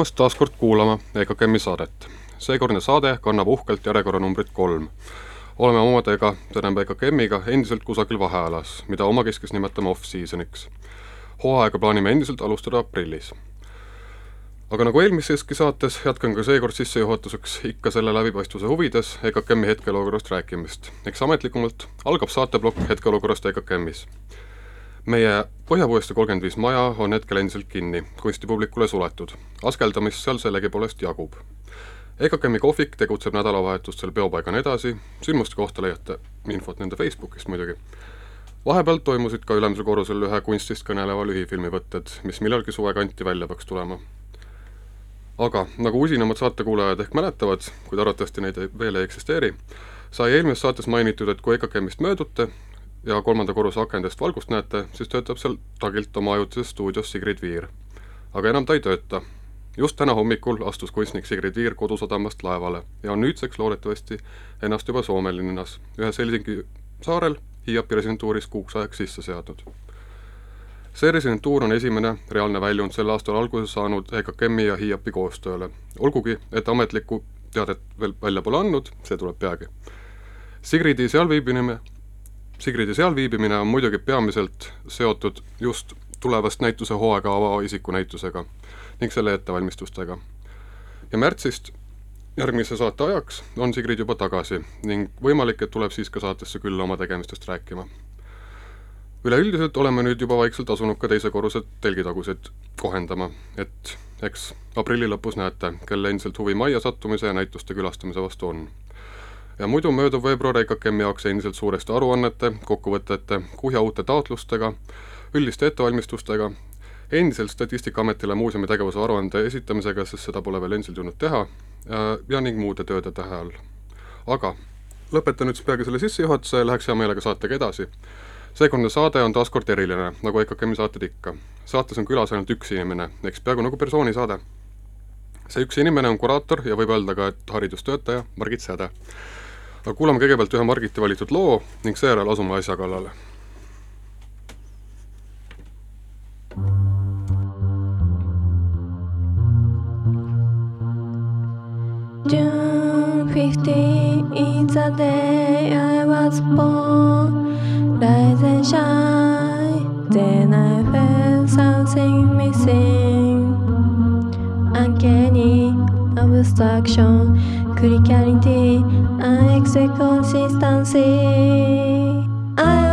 tulemast taas kord kuulama EKKM-i saadet. seekordne saade kannab uhkelt järjekorranumbrit kolm. oleme omadega, tähendab EKKM-iga endiselt kusagil vahealas, mida omakeskis nimetame off-season'iks. hooaega plaanime endiselt alustada aprillis. aga nagu eelmiseski saates, jätkan ka seekord sissejuhatuseks ikka selle läbipaistvuse huvides EKKM-i hetkeolukorrast rääkimist. eks ametlikumalt algab saateplokk hetkeolukorrast EKKM-is meie Põhja-Puiestee kolmkümmend viis maja on hetkel endiselt kinni, kunstipublikule suletud. askeldamist seal sellegipoolest jagub. EKKM-i kohvik tegutseb nädalavahetustel peopaigana edasi, sündmuste kohta leiate infot nende Facebookist muidugi. vahepeal toimusid ka ülemisel korrusel ühe kunstist kõneleva lühifilmi võtted, mis millalgi suvekanti välja peaks tulema. aga nagu usinamad saatekuulajad ehk mäletavad, kuid arvatavasti neid veel ei eksisteeri, sai eelmises saates mainitud, et kui EKKM-ist möödute, ja kolmanda korruse akendest valgust näete, siis töötab seal tagilt oma ajutises stuudios Sigrid Viir. aga enam ta ei tööta. just täna hommikul astus kunstnik Sigrid Viir kodusadamast laevale ja on nüüdseks loodetavasti ennast juba Soome linnas, ühes Helsingi saarel Hiiapi residentuuris kuuks ajaks sisse seadnud. see residentuur on esimene reaalne väljund sel aastal alguse saanud EKKM-i ja Hiiapi koostööle, olgugi et ametlikku teadet veel välja pole andnud, see tuleb peagi. Sigridi seal viibimine Sigridi seal viibimine on muidugi peamiselt seotud just tulevast näituse hooaega avava isiku näitusega ning selle ettevalmistustega. ja märtsist järgmise saate ajaks on Sigrid juba tagasi ning võimalik, et tuleb siis ka saatesse külla oma tegemistest rääkima. üleüldiselt oleme nüüd juba vaikselt asunud ka teise korruse telgitaguseid kohendama, et eks aprilli lõpus näete, kel endiselt huvi majja sattumise ja näituste külastamise vastu on ja muidu möödub veebruar EKKM-i jaoks endiselt suureste aruannete, kokkuvõtete, kuhja uute taotlustega, üldiste ettevalmistustega, endiselt Statistikaametile muuseumi tegevuse aruande esitamisega, sest seda pole veel endiselt jõudnud teha, ja ning muude tööde tähe all. aga lõpetan nüüd peagi selle sissejuhatuse ja läheks hea meelega saatega edasi. seekordne saade on taas kord eriline, nagu EKKM-i saated ikka. saates on külas ainult üks inimene, eks peaaegu nagu persoonisaade. see üks inimene on kuraator ja võib öelda ka, et haridustöötaja Margit Säde aga kuulame kõigepealt ühe Margiti valitud loo ning seejärel asume asja kallale. June 15 is the day I was born. Rise and shine. Then I felt something missing. Uncanny abstraction, criticality, and consistency. I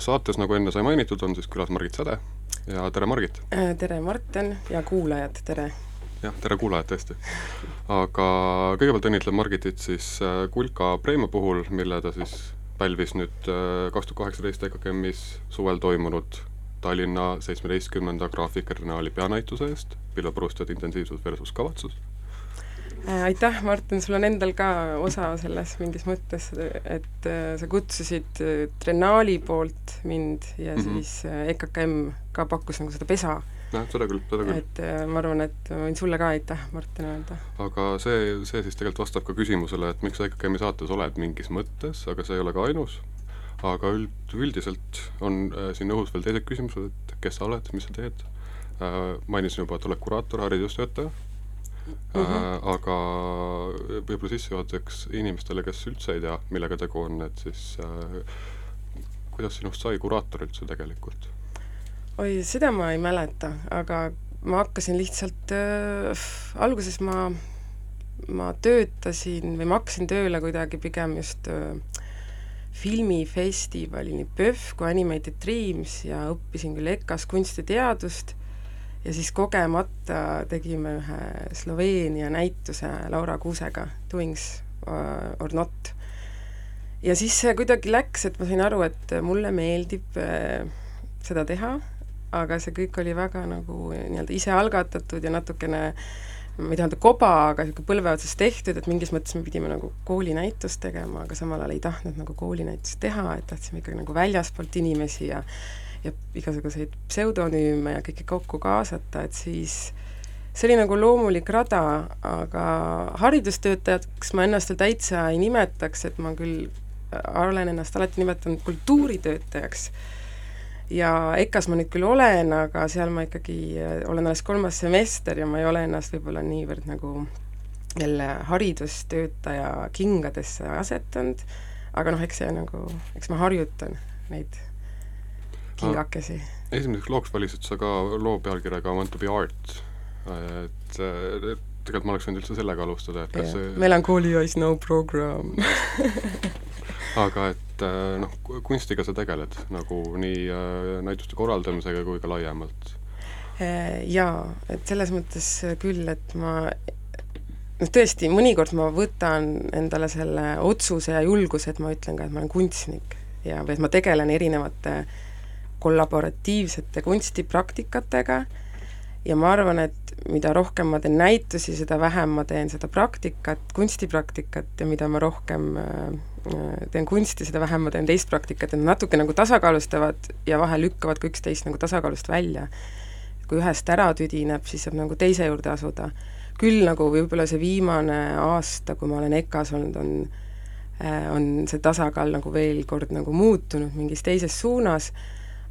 aga saates, nagu enne sai mainitud, on siis külas Margit Säde ja tere, Margit! Äh, tere, Martin ja kuulajad, tere! jah, tere kuulajad tõesti! aga kõigepealt õnnitlen Margitit siis äh, Kulka preemia puhul, mille ta siis pälvis nüüd äh, kaks tuhat kaheksateist EKKM-is suvel toimunud Tallinna seitsmeteistkümnenda graafikariinaali peanäituse eest, Villu Pruusted intensiivsus versus kavatsus aitäh, Martin, sul on endal ka osa selles mingis mõttes, et äh, sa kutsusid äh, Triennaali poolt mind ja mm -hmm. siis EKKM ka pakkus nagu seda pesa. jah, seda küll, seda küll. et ma arvan, et ma võin sulle ka aitäh, Martin, öelda. aga see, see siis tegelikult vastab ka küsimusele, et miks sa EKKM-i saates oled mingis mõttes, aga see ei ole ka ainus, aga üld, üldiselt on äh, siin õhus veel teised küsimused, et kes sa oled, mis sa teed äh,, mainisin juba, et oled kuraator, haridustöötaja Mm -hmm. aga võib-olla sissejuhatuseks inimestele, kes üldse ei tea, millega tegu on, et siis äh, kuidas sinust sai kuraator üldse tegelikult? oi, seda ma ei mäleta, aga ma hakkasin lihtsalt äh,, alguses ma, ma töötasin või ma hakkasin tööle kuidagi pigem just äh, filmifestivalil, nii PÖFF kui Animated Dreams ja õppisin küll EKA-s kunstiteadust ja siis kogemata tegime ühe Sloveenia näituse Laura Kuusega, Doings uh, or not. ja siis see kuidagi läks, et ma sain aru, et mulle meeldib äh, seda teha, aga see kõik oli väga nagu nii-öelda ise algatatud ja natukene ma ei taha öelda koba, aga niisugune põlve otsas tehtud, et mingis mõttes me pidime nagu koolinäitust tegema, aga samal ajal ei tahtnud nagu koolinäitust teha, et tahtsime ikkagi nagu väljaspoolt inimesi ja ja igasuguseid pseudonüüme ja kõike kokku kaasata, et siis see oli nagu loomulik rada, aga haridustöötajaks ma ennast veel täitsa ei nimetaks, et ma küll olen ennast alati nimetanud kultuuritöötajaks. ja EKA-s ma nüüd küll olen, aga seal ma ikkagi olen alles kolmas semester ja ma ei ole ennast võib-olla niivõrd nagu jälle haridustöötaja kingadesse asetanud, aga noh, eks see nagu, eks ma harjutan neid kingakesi. esimeseks looks valisid sa ka loo pealkirjaga Want to be art, et tegelikult ma oleks võinud üldse sellega alustada, et kas yeah. see melancholia is no program aga et noh, kunstiga sa tegeled nagu nii äh, näituste korraldamisega kui ka laiemalt? Äh, jaa, et selles mõttes küll, et ma noh, tõesti, mõnikord ma võtan endale selle otsuse ja julguse, et ma ütlen ka, et ma olen kunstnik ja, või et ma tegelen erinevate äh, kollaboratiivsete kunstipraktikatega ja ma arvan, et mida rohkem ma teen näitusi, seda vähem ma teen seda praktikat, kunstipraktikat ja mida ma rohkem äh, teen kunsti, seda vähem ma teen teist praktikat, et nad natuke nagu tasakaalustavad ja vahel lükkavad ka üksteist nagu tasakaalust välja. kui ühest ära tüdineb, siis saab nagu teise juurde asuda. küll nagu võib-olla see viimane aasta, kui ma olen EKA-s olnud, on äh, on see tasakaal nagu veel kord nagu muutunud mingis teises suunas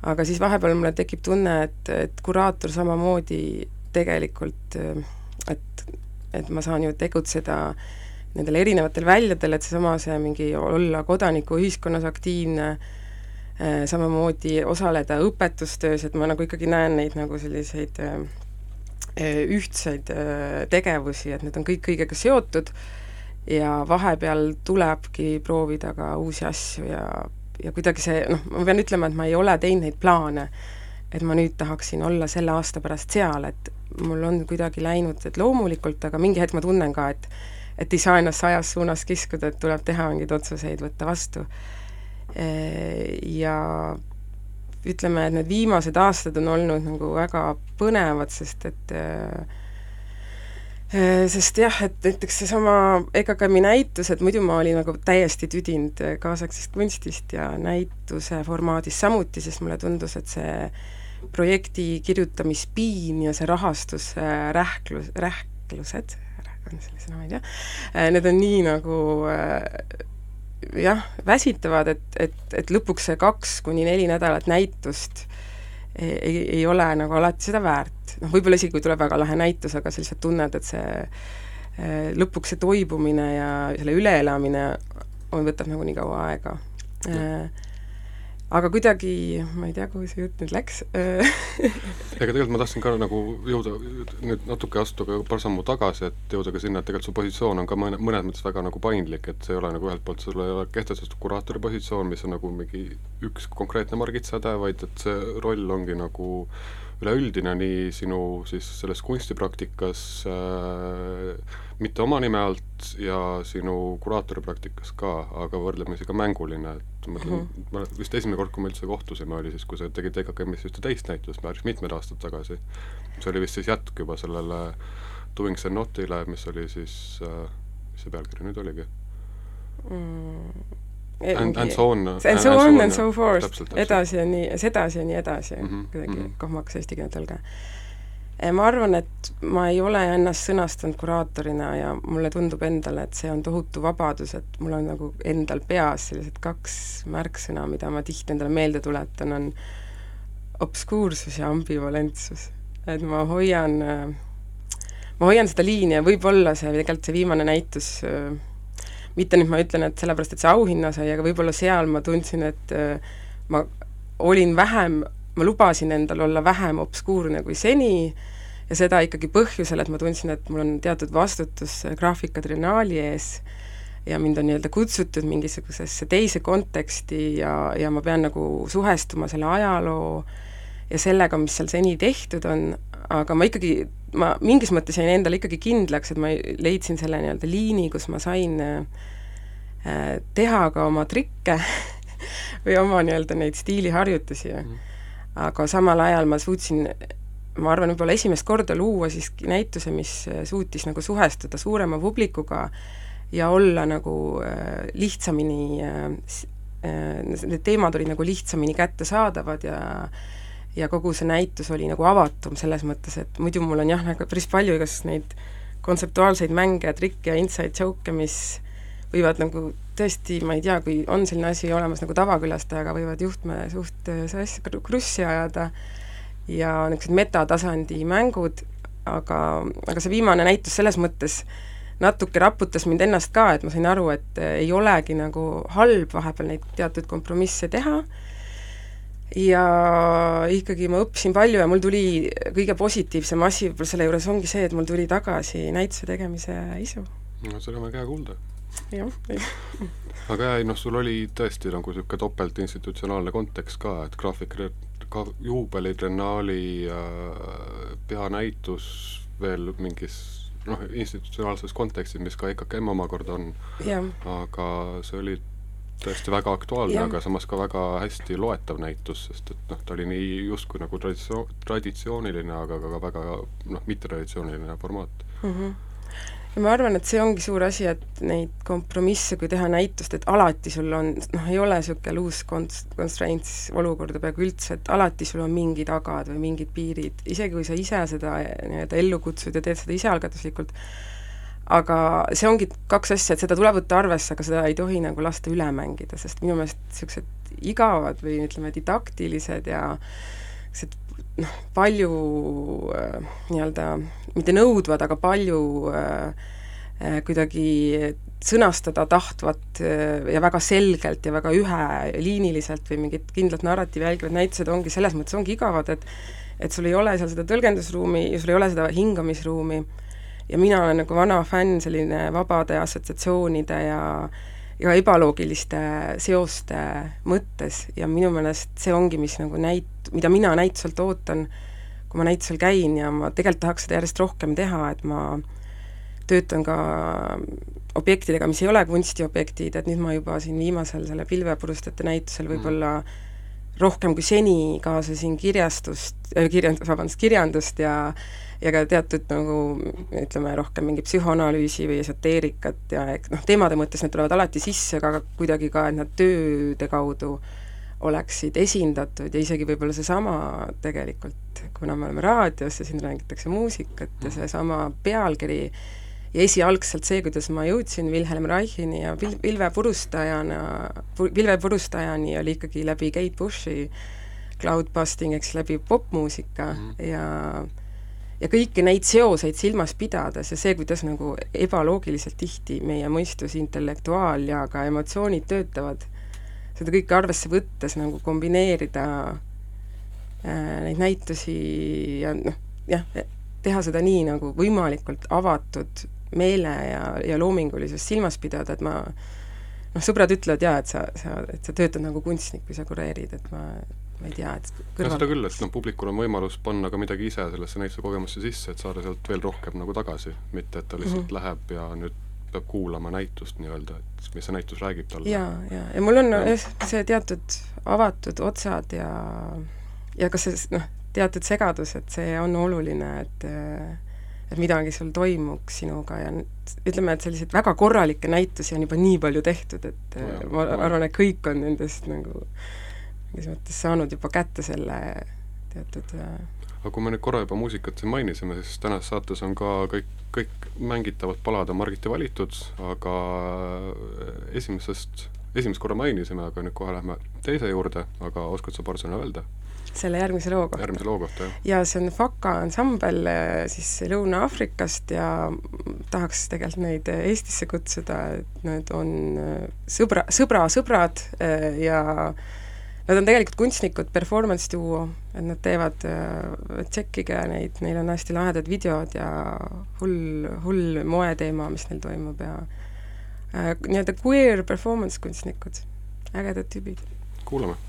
aga siis vahepeal mulle tekib tunne, et, et kuraator samamoodi tegelikult, et, et ma saan ju tegutseda nendel erinevatel väljadel, et seesama, see mingi olla kodanikuühiskonnas aktiivne, samamoodi osaleda õpetustöös, et ma nagu ikkagi näen neid nagu selliseid ühtseid tegevusi, et need on kõik kõigega seotud. Ja vahepeal tulebki proovida ka uusi asju ja, ja kuidagi see, noh, ma pean ütlema, et ma ei ole teinud neid plaane, et ma nüüd tahaksin olla selle aasta pärast seal, et mul on kuidagi läinud, et loomulikult, aga mingi hetk ma tunnen ka, et et ei saa ennast sajas suunas kiskuda, et tuleb teha mingeid otsuseid, võtta vastu. Ja ütleme, et need viimased aastad on olnud nagu väga põnevad, sest et äh, sest jah, et näiteks seesama EKKM-i näitus, et muidu ma olin nagu täiesti tüdinud kaasaegsest kunstist ja näituse formaadis samuti, sest mulle tundus, et see projekti kirjutamispiin ja see rahastuse rähklus, rähklused, on selle sõna, ma ei tea, äh, need on nii nagu äh, jah, väsitavad, et, et, et lõpuks see kaks kuni neli nädalat näitust ei, ei ole nagu alati seda väärt. noh, võib-olla isegi, kui tuleb väga lahe näitus, aga sa lihtsalt tunned, et see eh, lõpuks see toibumine ja selle üleelamine on, võtab nagu nii kaua aega. Aga kuidagi, ma ei tea, kuhu see jutt nüüd läks. Ega tegelikult ma tahtsin ka nagu jõuda, nüüd natuke astuda paar sammu tagasi, et jõuda ka sinna, et tegelikult su positsioon on ka mõne, mõnes mõttes väga nagu paindlik, et see ei ole nagu ühelt poolt sul ei ole kehtestatud kuraatori positsioon, mis on nagu mingi üks konkreetne Margit Säde, vaid et see roll ongi nagu üleüldine nii sinu siis selles kunstipraktikas äh, mitte oma nime alt ja sinu kuraatori praktikas ka, aga võrdlemisi ka mänguline, et ma mõtlen mm, -hmm. ma vist esimene kord, kui me üldse kohtusime, oli siis, kui sa tegid EKKM-is ühte teist näitust päris mitmed aastad tagasi. see oli vist siis jätk juba sellele Doing Zenotile, mis oli siis äh,, mis see pealkiri nüüd oligi mm.? And, and so on. And so on and so forth, edasi ja nii, sedasi ja nii edasi mm, -hmm, kuidagi mm -hmm. kohmakas eestikeelne tõlge. ma arvan, et ma ei ole ennast sõnastanud kuraatorina ja mulle tundub endale, et see on tohutu vabadus, et mul on nagu endal peas sellised kaks märksõna, mida ma tihti endale meelde tuletan, on obskuursus ja ambivalentsus. et ma hoian, ma hoian seda liini ja võib-olla see, tegelikult see viimane näitus äh, mitte nüüd ma ütlen, et sellepärast, et see auhinna sai, aga võib-olla seal ma tundsin, et äh, ma olin vähem, ma lubasin endal olla vähem obskuurne kui seni ja seda ikkagi põhjusel, et ma tundsin, et mul on teatud vastutus graafika triennaali ees ja mind on nii-öelda kutsutud mingisugusesse teise konteksti ja, ja ma pean nagu suhestuma selle ajaloo ja sellega, mis seal seni tehtud on, aga ma ikkagi, ma mingis mõttes jäin endale ikkagi kindlaks, et ma leidsin selle nii-öelda liini, kus ma sain äh, teha ka oma trikke või oma nii-öelda neid stiiliharjutusi. Mm.. aga samal ajal ma suutsin, ma arvan, võib-olla esimest korda luua siiski näituse, mis suutis nagu suhestuda suurema publikuga ja olla nagu äh, lihtsamini äh, äh, need teemad olid nagu lihtsamini kättesaadavad ja äh, ja kogu see näitus oli nagu avatum selles mõttes, et muidu mul on jah, nagu päris palju igasuguseid neid kontseptuaalseid mänge, trikke ja inside joke'e, mis võivad nagu tõesti, ma ei tea, kui on selline asi olemas nagu tavakülastajaga, võivad juhtme suht sassi krussi ajada ja niisugused metatasandi mängud, aga, aga see viimane näitus selles mõttes natuke raputas mind ennast ka, et ma sain aru, et ei olegi nagu halb vahepeal neid teatud kompromisse teha, ja ikkagi ma õppisin palju ja mul tuli kõige positiivsem asi võib-olla selle juures ongi see, et mul tuli tagasi näituse tegemise isu. no seda on väga hea kuulda. jah aga jah, ei noh, sul oli tõesti nagu niisugune topeltinstitutsionaalne kontekst ka, et graafik, ka juubelitriennaali äh, peanäitus veel mingis noh, institutsionaalses kontekstis, mis ka EKKM omakorda on, aga see oli tõesti väga aktuaalne, aga samas ka väga hästi loetav näitus, sest et noh, ta oli nii justkui nagu traditsioon, traditsiooniline, aga ka väga noh, mittetraditsiooniline formaat. Mm. -hmm ja ma arvan, et see ongi suur asi, et neid kompromisse, kui teha näitust, et alati sul on, noh, ei ole niisugune loose const-, constraints olukorda peaaegu üldse, et alati sul on mingid agad või mingid piirid, isegi kui sa ise seda nii-öelda ellu kutsud ja teed seda isealgatuslikult, aga see ongi kaks asja, et seda tuleb võtta arvesse, aga seda ei tohi nagu lasta üle mängida, sest minu meelest niisugused igavad või ütleme, didaktilised ja niisugused noh, palju äh, nii-öelda, mitte nõudvad, aga palju äh, äh, kuidagi sõnastada tahtvat äh, ja väga selgelt ja väga üheliiniliselt või mingit kindlat narratiivi jälgivad näitused ongi selles mõttes, ongi igavad, et et sul ei ole seal seda tõlgendusruumi ja sul ei ole seda hingamisruumi ja mina olen nagu vana fänn selline vabade assotsiatsioonide ja ja ebaloogiliste seoste mõttes ja minu meelest see ongi, mis nagu näit-, mida mina näituselt ootan, kui ma näitusel käin ja ma tegelikult tahaks seda järjest rohkem teha, et ma töötan ka objektidega, mis ei ole kunstiobjektid, et nüüd ma juba siin viimasel selle pilvepurustajate näitusel mhm. võib-olla rohkem kui seni kaasasin kirjastust äh,, kirjand-, vabandust, kirjandust ja ja ka teatud nagu ütleme, rohkem mingi psühhoanalüüsi või esoteerikat ja noh, teemade mõttes need tulevad alati sisse, aga kuidagi ka, et nad tööde kaudu oleksid esindatud ja isegi võib-olla seesama tegelikult, kuna me oleme raadios ja siin räägitakse muusikat ja mhm. seesama pealkiri ja esialgselt see, kuidas ma jõudsin Wilhelm Reichini ja pil-, pilvepurustajana, pilvepurustajani oli ikkagi läbi Kate Bushi cloudbusting, eks läbi popmuusika mm -hmm. ja ja kõiki neid seoseid silmas pidades ja see, kuidas nagu ebaloogiliselt tihti meie mõistus, intellektuaal ja ka emotsioonid töötavad, seda kõike arvesse võttes nagu kombineerida äh, neid näitusi ja noh, jah, teha seda nii nagu võimalikult avatud meele ja, ja loomingulisust silmas pidada, et ma noh, sõbrad ütlevad jaa, et sa, sa, et sa töötad nagu kunstnik, kui sa kureerid, et ma ma ei tea, et kõrval... seda küll, et noh, publikul on võimalus panna ka midagi ise sellesse näituse kogemusse sisse, et saada sealt veel rohkem nagu tagasi, mitte et ta lihtsalt mm -hmm. läheb ja nüüd peab kuulama näitust nii-öelda, et mis see näitus räägib talle. jaa, jaa, ja mul on jah, see teatud avatud otsad ja ja ka see noh, teatud segadus, et see on oluline, et et midagi sul toimuks sinuga ja ütleme, et selliseid väga korralikke näitusi on juba nii palju tehtud, et no, ma arvan, et kõik on nendest nagu mingis mõttes saanud juba kätte selle teatud äh, aga kui me nüüd korra juba muusikat siin mainisime, siis tänases saates on ka kõik, kõik mängitavad palad on Margiti valitud, aga äh, esimesest, esimest korra mainisime, aga nüüd kohe lähme teise juurde, aga oskad sa paar sõna öelda? selle järgmise loo kohta? järgmise loo kohta, jah. ja see on Faka ansambel äh, siis Lõuna-Aafrikast ja tahaks tegelikult neid Eestisse kutsuda, et nad on sõbra, sõbra sõbrad ja äh, Nad on tegelikult kunstnikud, performance duo, et nad teevad, äh, tšekkige neid, neil on hästi lahedad videod ja hull, hull moeteema, mis neil toimub ja äh, nii-öelda queer performance kunstnikud, ägedad tüübid. kuulame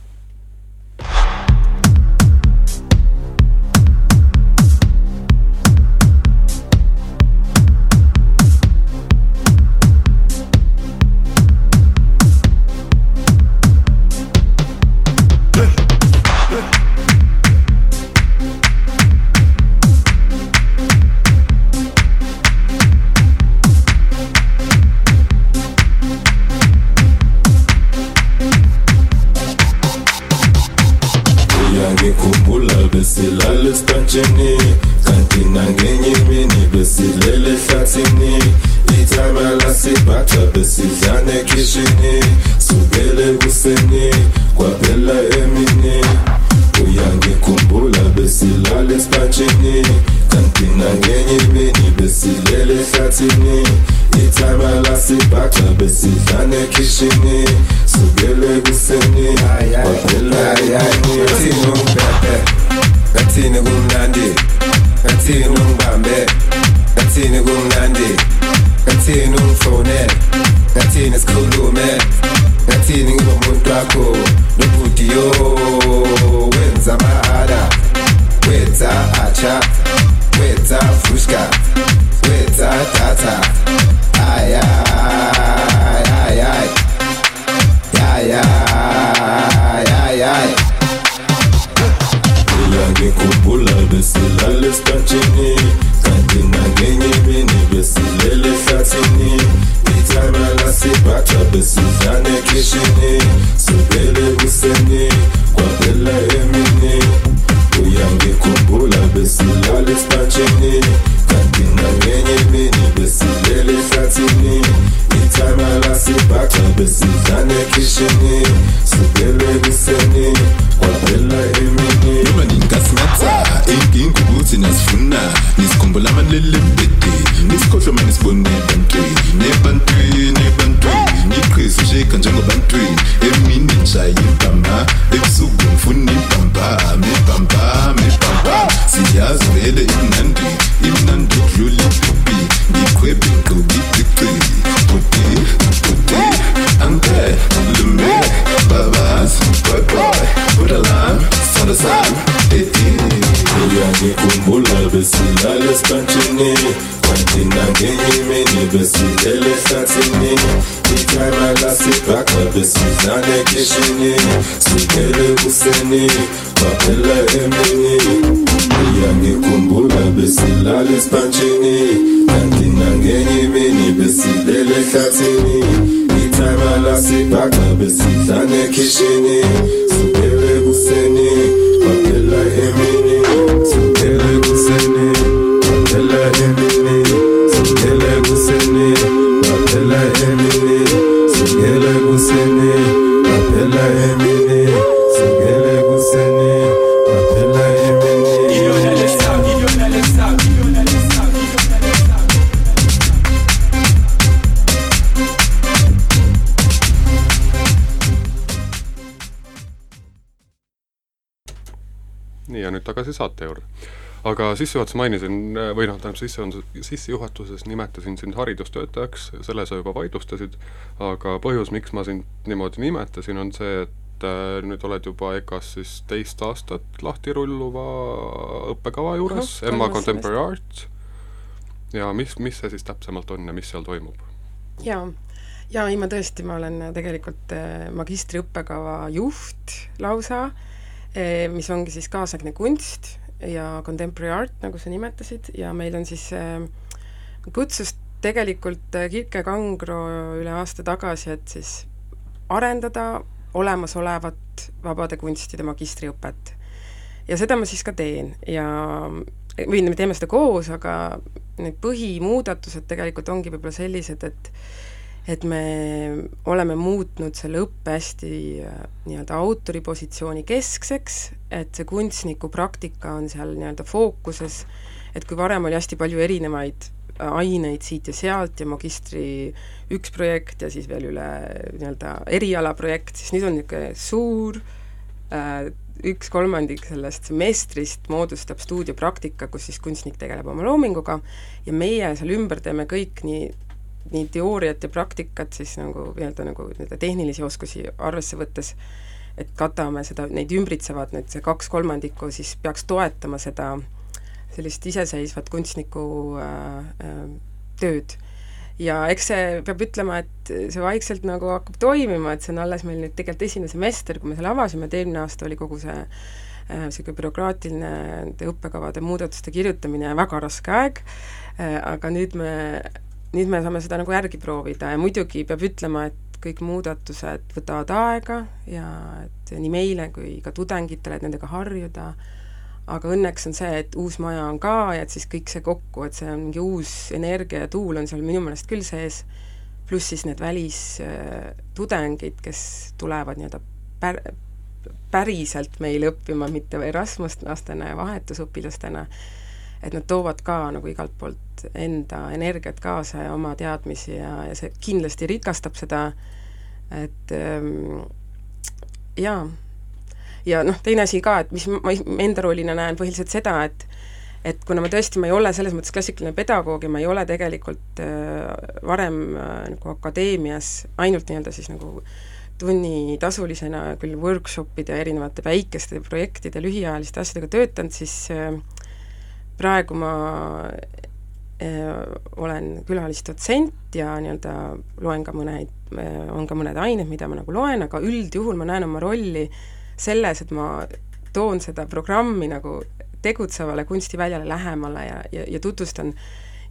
pampa, mi pampa, mi pampa. Siyazi vele imnandi, imnandi dluli pipi. Ngikhwebe ngobidiqi, tuti, tuti. Anke, lume, babas, boy boy. Budalam, sanasam, eti. Uyangikhumbula besilala esipantshini kwathina ngenye imini besidlele ehlathini ithayima lasibhaqa besidlala ekishini sissejuhatuses mainisin, või noh, tähendab sissejuhatuses, sissejuhatuses nimetasin sind haridustöötajaks, selle sa juba vaidlustasid, aga põhjus, miks ma sind niimoodi nimetasin, on see, et äh, nüüd oled juba EKA-s siis teist aastat lahti rulluva õppekava juures, Ahah, Emma kolmas Contemporary Art, ja mis, mis see siis täpsemalt on ja mis seal toimub? jaa, jaa, ei ma tõesti, ma olen tegelikult äh, magistriõppekava juht lausa, mis ongi siis kaasaegne kunst ja contemporary art, nagu sa nimetasid, ja meil on siis äh, kutsus tegelikult äh, Kirke Kangro üle aasta tagasi, et siis arendada olemasolevat vabade kunstide magistriõpet. ja seda ma siis ka teen ja või me teeme seda koos, aga need põhimuudatused tegelikult ongi võib-olla sellised, et et me oleme muutnud selle õppe hästi äh, nii-öelda autori positsiooni keskseks, et see kunstniku praktika on seal nii-öelda fookuses, et kui varem oli hästi palju erinevaid äh, aineid siit ja sealt ja magistri üks projekt ja siis veel üle nii-öelda erialaprojekt, siis nüüd on niisugune suur äh, üks kolmandik sellest semestrist moodustab stuudiopraktika, kus siis kunstnik tegeleb oma loominguga ja meie seal ümber teeme kõik nii nii teooriat ja praktikat siis nagu nii-öelda nagu nii-öelda tehnilisi oskusi arvesse võttes, et katame seda, neid ümbritsevad, need see kaks kolmandikku siis peaks toetama seda sellist iseseisvat kunstniku äh, äh, tööd. ja eks see, peab ütlema, et see vaikselt nagu hakkab toimima, et see on alles meil nüüd tegelikult esimene semester, kui me selle avasime, et eelmine aasta oli kogu see niisugune äh, bürokraatiline nende õppekavade muudatuste kirjutamine väga raske aeg äh,, aga nüüd me nüüd me saame seda nagu järgi proovida ja muidugi peab ütlema, et kõik muudatused võtavad aega ja et nii meile kui ka tudengitele, et nendega harjuda, aga õnneks on see, et uus maja on ka ja et siis kõik see kokku, et see on mingi uus energia ja tuul on seal minu meelest küll sees, pluss siis need välistudengid, kes tulevad nii-öelda pär-, päriselt meile õppima, mitte Erasmus-lastena ja vahetusõpilastena, et nad toovad ka nagu igalt poolt enda energiat kaasa ja oma teadmisi ja, ja see kindlasti rikastab seda, et ähm, jaa. ja noh, teine asi ka, et mis ma enda rollina näen põhiliselt seda, et et kuna ma tõesti, ma ei ole selles mõttes klassikaline pedagoog ja ma ei ole tegelikult äh, varem äh, nagu akadeemias ainult nii-öelda siis nagu tunnitasulisena küll workshopide ja erinevate väikeste projektide, lühiajaliste asjadega töötanud, siis äh, praegu ma olen külalisdotsent ja nii-öelda loen ka mõneid äh,, on ka mõned ained, mida ma nagu loen, aga üldjuhul ma näen oma rolli selles, et ma toon seda programmi nagu tegutsevale kunstiväljale lähemale ja, ja, ja tutvustan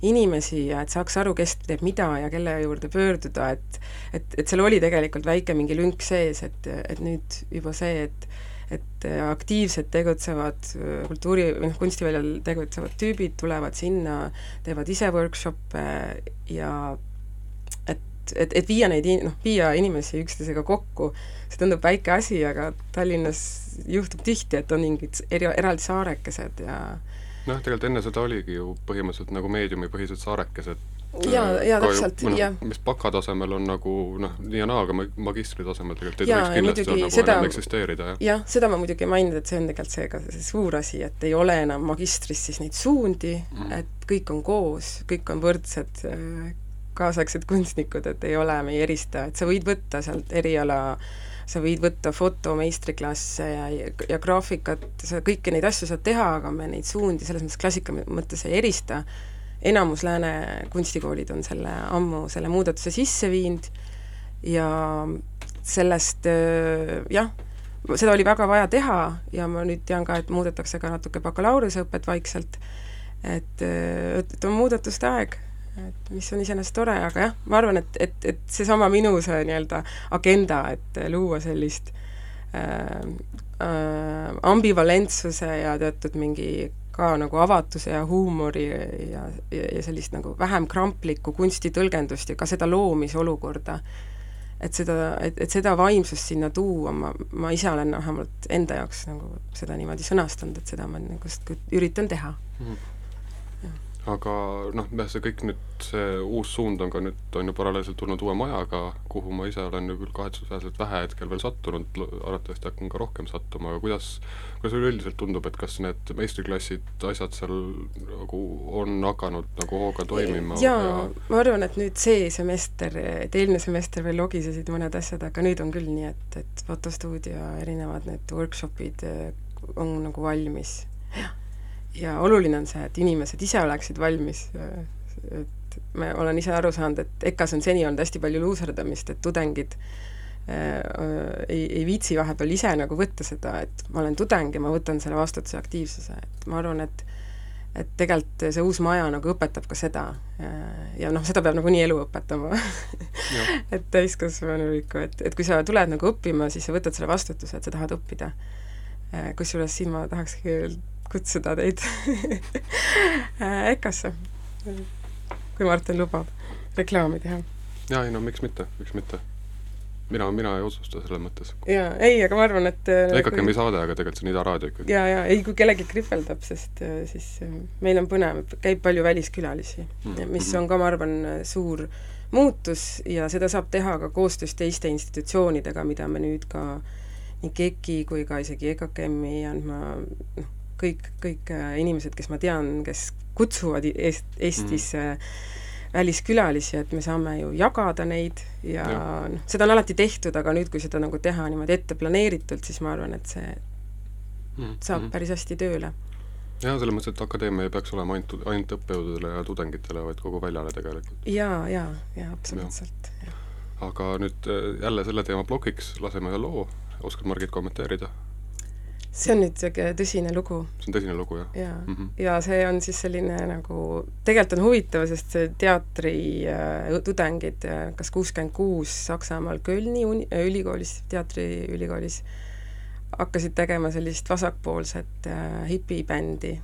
inimesi ja et saaks aru, kes teeb mida ja kelle juurde pöörduda, et et, et seal oli tegelikult väike mingi lünk sees, et, et nüüd juba see, et et aktiivsed tegutsevad kultuuri, või noh, kunstiväljal tegutsevad tüübid tulevad sinna, teevad ise workshop'e ja et, et, et viia neid, noh, viia inimesi üksteisega kokku, see tundub väike asi, aga Tallinnas juhtub tihti, et on mingid eri, eraldi saarekesed ja noh, tegelikult enne seda oligi ju põhimõtteliselt nagu meediumipõhised saarekesed, jaa, jaa, täpselt, noh, jah. mis bakatasemel on nagu noh, nii ja naa, aga magistri tasemel tegelikult ei tohiks kindlasti muidugi nagu seda- enam eksisteerida, jah. jah, seda ma muidugi ei maininud, et see on tegelikult see ka see suur asi, et ei ole enam magistris siis neid suundi mm, et kõik on koos, kõik on võrdsed äh, kaasaegsed kunstnikud, et ei ole, me ei erista, et sa võid võtta sealt eriala sa võid võtta foto meistriklasse ja, ja, ja graafikat, sa kõiki neid asju saad teha, aga me neid suundi selles mõttes klassika mõttes ei erista enamus lääne kunstikoolid on selle ammu, selle muudatuse sisse viinud ja sellest jah, seda oli väga vaja teha ja ma nüüd tean ka, et muudetakse ka natuke bakalaureuseõpet vaikselt, et, et on muudatuste aeg, et mis on iseenesest tore, aga jah, ma arvan, et, et, et seesama minu see nii-öelda agenda, et luua sellist äh, äh, ambivalentsuse ja teatud mingi ka nagu avatuse ja huumori ja, ja, ja sellist nagu vähem kramplikku kunstitõlgendust ja ka seda loomisolukorda, et seda, et, et seda vaimsust sinna tuua, ma, ma ise olen vähemalt enda jaoks nagu seda niimoodi sõnastanud, et seda ma nagu üritan teha mm. -hmm aga noh, jah, see kõik nüüd, see uus suund on ka nüüd, on ju paralleelselt tulnud uue majaga, kuhu ma ise olen ju küll kahetsusväärselt vähe hetkel veel sattunud, arvatavasti hakkan ka rohkem sattuma, aga kuidas, kuidas üleüldiselt tundub, et kas need meistriklassid, asjad seal nagu on hakanud nagu hooga toimima? jaa ja..., ma arvan, et nüüd see semester, et eelmine semester veel logisesid mõned asjad, aga nüüd on küll nii, et, et fotostuudio erinevad need workshopid eh, on nagu valmis, jah ja oluline on see, et inimesed ise oleksid valmis, et ma olen ise aru saanud, et EKA-s on seni olnud hästi palju luuserdamist, et tudengid äh, ei, ei viitsi vahepeal ise nagu võtta seda, et ma olen tudeng ja ma võtan selle vastutuse aktiivsuse, et ma arvan, et et tegelikult see uus maja nagu õpetab ka seda. Ja noh, seda peab nagunii elu õpetama. Et täiskasvanulikku, et, et kui sa tuled nagu õppima, siis sa võtad selle vastutuse, et sa tahad õppida. kusjuures siin ma tahakski kutsuda teid EKA-sse, kui Martin lubab reklaami teha. jaa, ei no miks mitte, miks mitte. mina, mina ei otsusta selles mõttes. jaa, ei, aga ma arvan, et EKKM-i kui... saade, aga tegelikult see on Ida Raadio ikkagi. jaa, jaa, ei kui kellelgi kripeldab, sest äh, siis äh, meil on põnev, käib palju väliskülalisi mm, mis on ka, ma arvan, suur muutus ja seda saab teha ka koostöös teiste institutsioonidega, mida me nüüd ka nii KEK-i kui ka isegi EKKM-i andma noh, kõik, kõik äh, inimesed, kes ma tean, kes kutsuvad Eest, Eestisse mm. väliskülalisi, et me saame ju jagada neid ja, ja. noh, seda on alati tehtud, aga nüüd, kui seda nagu teha niimoodi ette planeeritult, siis ma arvan, et see mm. saab mm. päris hästi tööle jah, selles mõttes, et akadeemia ei peaks olema ainult, ainult õppejõududele ja tudengitele, vaid kogu väljale tegelikult. jaa, jaa, jaa, absoluutselt ja.. aga nüüd äh, jälle selle teema plokiks laseme ühe loo, oskad Margit kommenteerida? See on nüüd niisugune tõsine lugu. see on tõsine lugu, jah? jaa mm, -hmm. ja see on siis selline nagu, tegelikult on huvitav, sest see teatri äh, tudengid äh, kas kuuskümmend kuus Saksamaal Kölni uni-, äh, ülikoolis, teatriülikoolis, hakkasid tegema sellist vasakpoolset äh, hipibändi,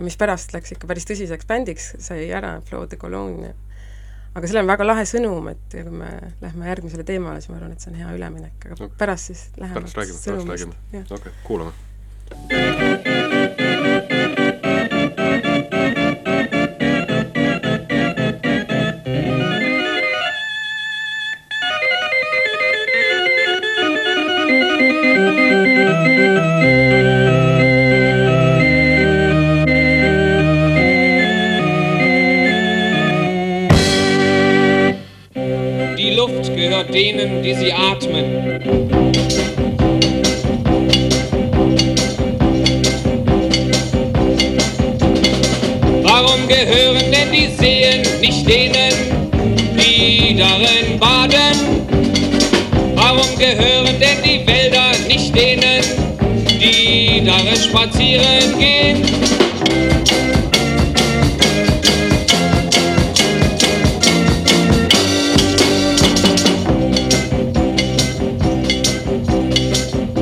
mis pärast läks ikka päris tõsiseks bändiks, sai ära Flo de Cologne. aga sellel on väga lahe sõnum, et kui me lähme järgmisele teemale, siis ma arvan, et see on hea üleminek, aga no, pärast siis läheme pärast räägime, pärast räägime, okei okay,, kuulame denen, die sie atmen. Gehören denn die Seen nicht denen, die darin baden? Warum gehören denn die Wälder nicht denen, die darin spazieren gehen?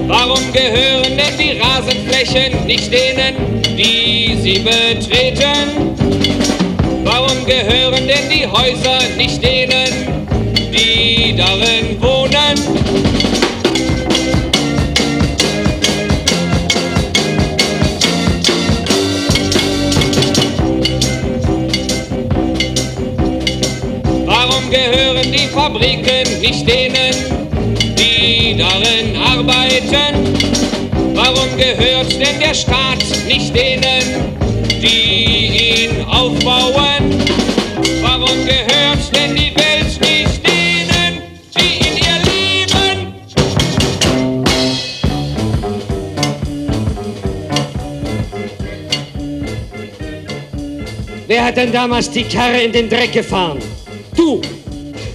Warum gehören denn die Rasenflächen nicht denen, die sie betreten? Gehören denn die Häuser nicht denen, die darin wohnen? Warum gehören die Fabriken nicht denen, die darin arbeiten? Warum gehört denn der Staat nicht denen, Wer hat denn damals die Karre in den Dreck gefahren? Du!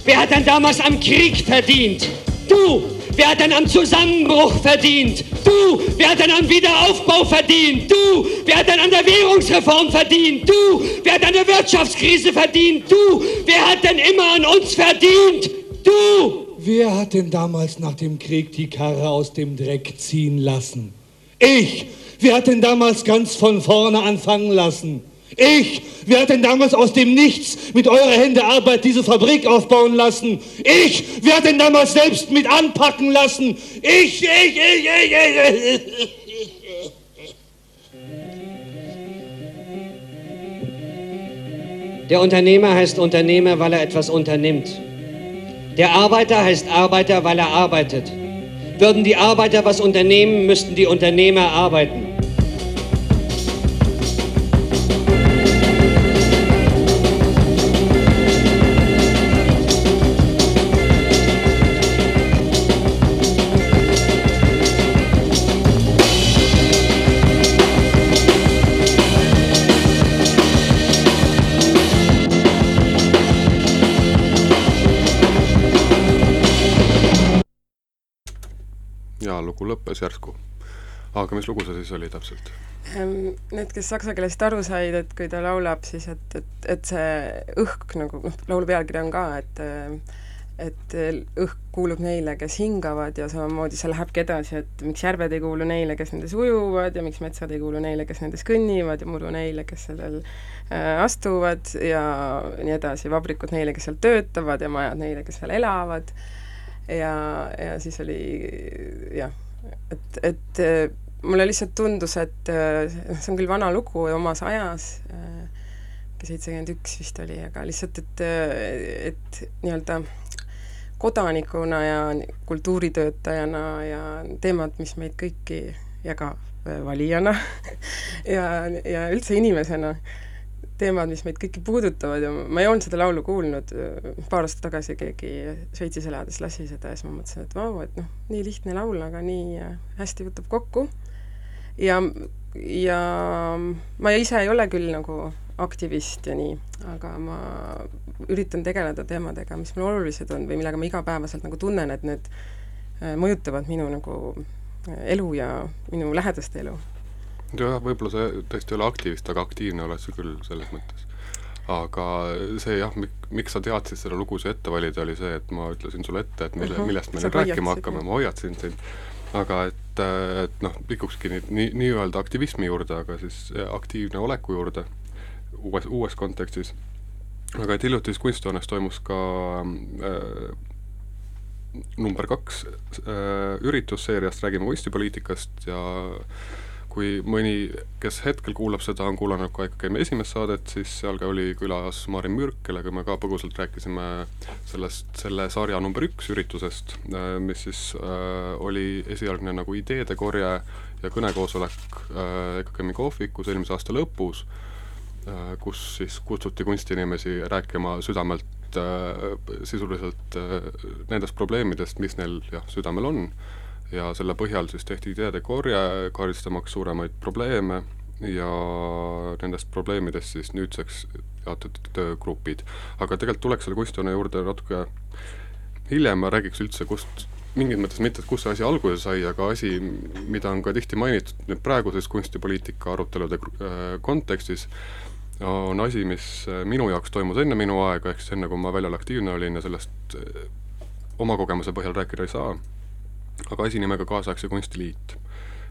Wer hat denn damals am Krieg verdient? Du! Wer hat denn am Zusammenbruch verdient? Du! Wer hat denn am Wiederaufbau verdient? Du! Wer hat denn an der Währungsreform verdient? Du! Wer hat an der Wirtschaftskrise verdient? Du! Wer hat denn immer an uns verdient? Du! Wer hat denn damals nach dem Krieg die Karre aus dem Dreck ziehen lassen? Ich! Wer hat denn damals ganz von vorne anfangen lassen? Ich! Wer hat denn damals aus dem Nichts mit eurer Hände Arbeit diese Fabrik aufbauen lassen? Ich! Wer hat denn damals selbst mit anpacken lassen? Ich, ich, ich, ich, ich, ich. Der Unternehmer heißt Unternehmer, weil er etwas unternimmt. Der Arbeiter heißt Arbeiter, weil er arbeitet. Würden die Arbeiter was unternehmen, müssten die Unternehmer arbeiten. Lugu lõppes järsku. aga mis lugu see siis oli täpselt? Need, kes saksa keelest aru said, et kui ta laulab, siis et, et, et see õhk nagu, noh, laulu pealkiri on ka, et et õhk kuulub neile, kes hingavad ja samamoodi see lähebki edasi, et miks järved ei kuulu neile, kes nendes ujuvad ja miks metsad ei kuulu neile, kes nendes kõnnivad ja muru neile, kes sellel äh, astuvad ja nii edasi, vabrikud neile, kes seal töötavad ja majad neile, kes seal elavad ja, ja siis oli jah, et, et äh, mulle lihtsalt tundus, et äh, see on küll vana lugu ja omas ajas, seitsekümmend üks vist oli, aga lihtsalt, et, et nii-öelda kodanikuna ja kultuuritöötajana ja teemad, mis meid kõiki ja ka valijana ja, ja üldse inimesena, teemad, mis meid kõiki puudutavad ja ma ei olnud seda laulu kuulnud, paar aastat tagasi keegi Šveitsis elades lasi seda ja siis ma mõtlesin, et vau, et noh, nii lihtne laul, aga nii hästi võtab kokku. ja, ja ma ise ei ole küll nagu aktivist ja nii, aga ma üritan tegeleda teemadega, mis mulle olulised on või millega ma igapäevaselt nagu tunnen, et need äh, mõjutavad minu nagu äh, elu ja minu lähedaste elu. Jah, võib-olla sa tõesti ei ole aktivist, aga aktiivne oled sa küll selles mõttes. aga see jah, mik-, miks sa teadsid seda lugu siia ette valida, oli see, et ma ütlesin sulle ette, et mille uh, -huh. millest me sa nüüd rääkima hakkame, ma hoiatasin sind, aga et, et noh, liikukski nüüd nii, nii-öelda aktivismi juurde, aga siis aktiivne oleku juurde uues, uues kontekstis. aga et hiljuti siis Kunsthoones toimus ka äh, number kaks äh, üritus seeriast Räägime kunstipoliitikast ja kui mõni, kes hetkel kuulab seda, on kuulanud ka ikkagi esimest saadet, siis seal ka oli külas Marin Mürk, kellega me ka põgusalt rääkisime sellest, selle sarja number üks üritusest, äh, mis siis äh, oli esialgne nagu ideede korje ja kõnekoosolek äh, EKKM-i kohvikus eelmise aasta lõpus äh,, Äh, kus siis kutsuti kunstiinimesi rääkima südamelt äh, sisuliselt äh, nendest probleemidest, mis neil jah, südamel on, ja selle põhjal siis tehti ideede korje, kaardistamaks suuremaid probleeme ja nendest probleemidest siis nüüdseks jaotatud töögrupid. aga tegelikult tuleks selle kunstihoone juurde natuke hiljem, ma räägiks üldse, kust mingis mõttes mitte, et kust see asi alguse sai, aga asi, mida on ka tihti mainitud nüüd praeguses kunstipoliitika arutelude kontekstis, on asi, mis äh, minu jaoks toimus enne minu aega, ehk siis enne, kui ma väljal aktiivne olin ja sellest äh, oma kogemuse põhjal rääkida ei saa, aga asi nimega Kaasaegse Kunstiliit.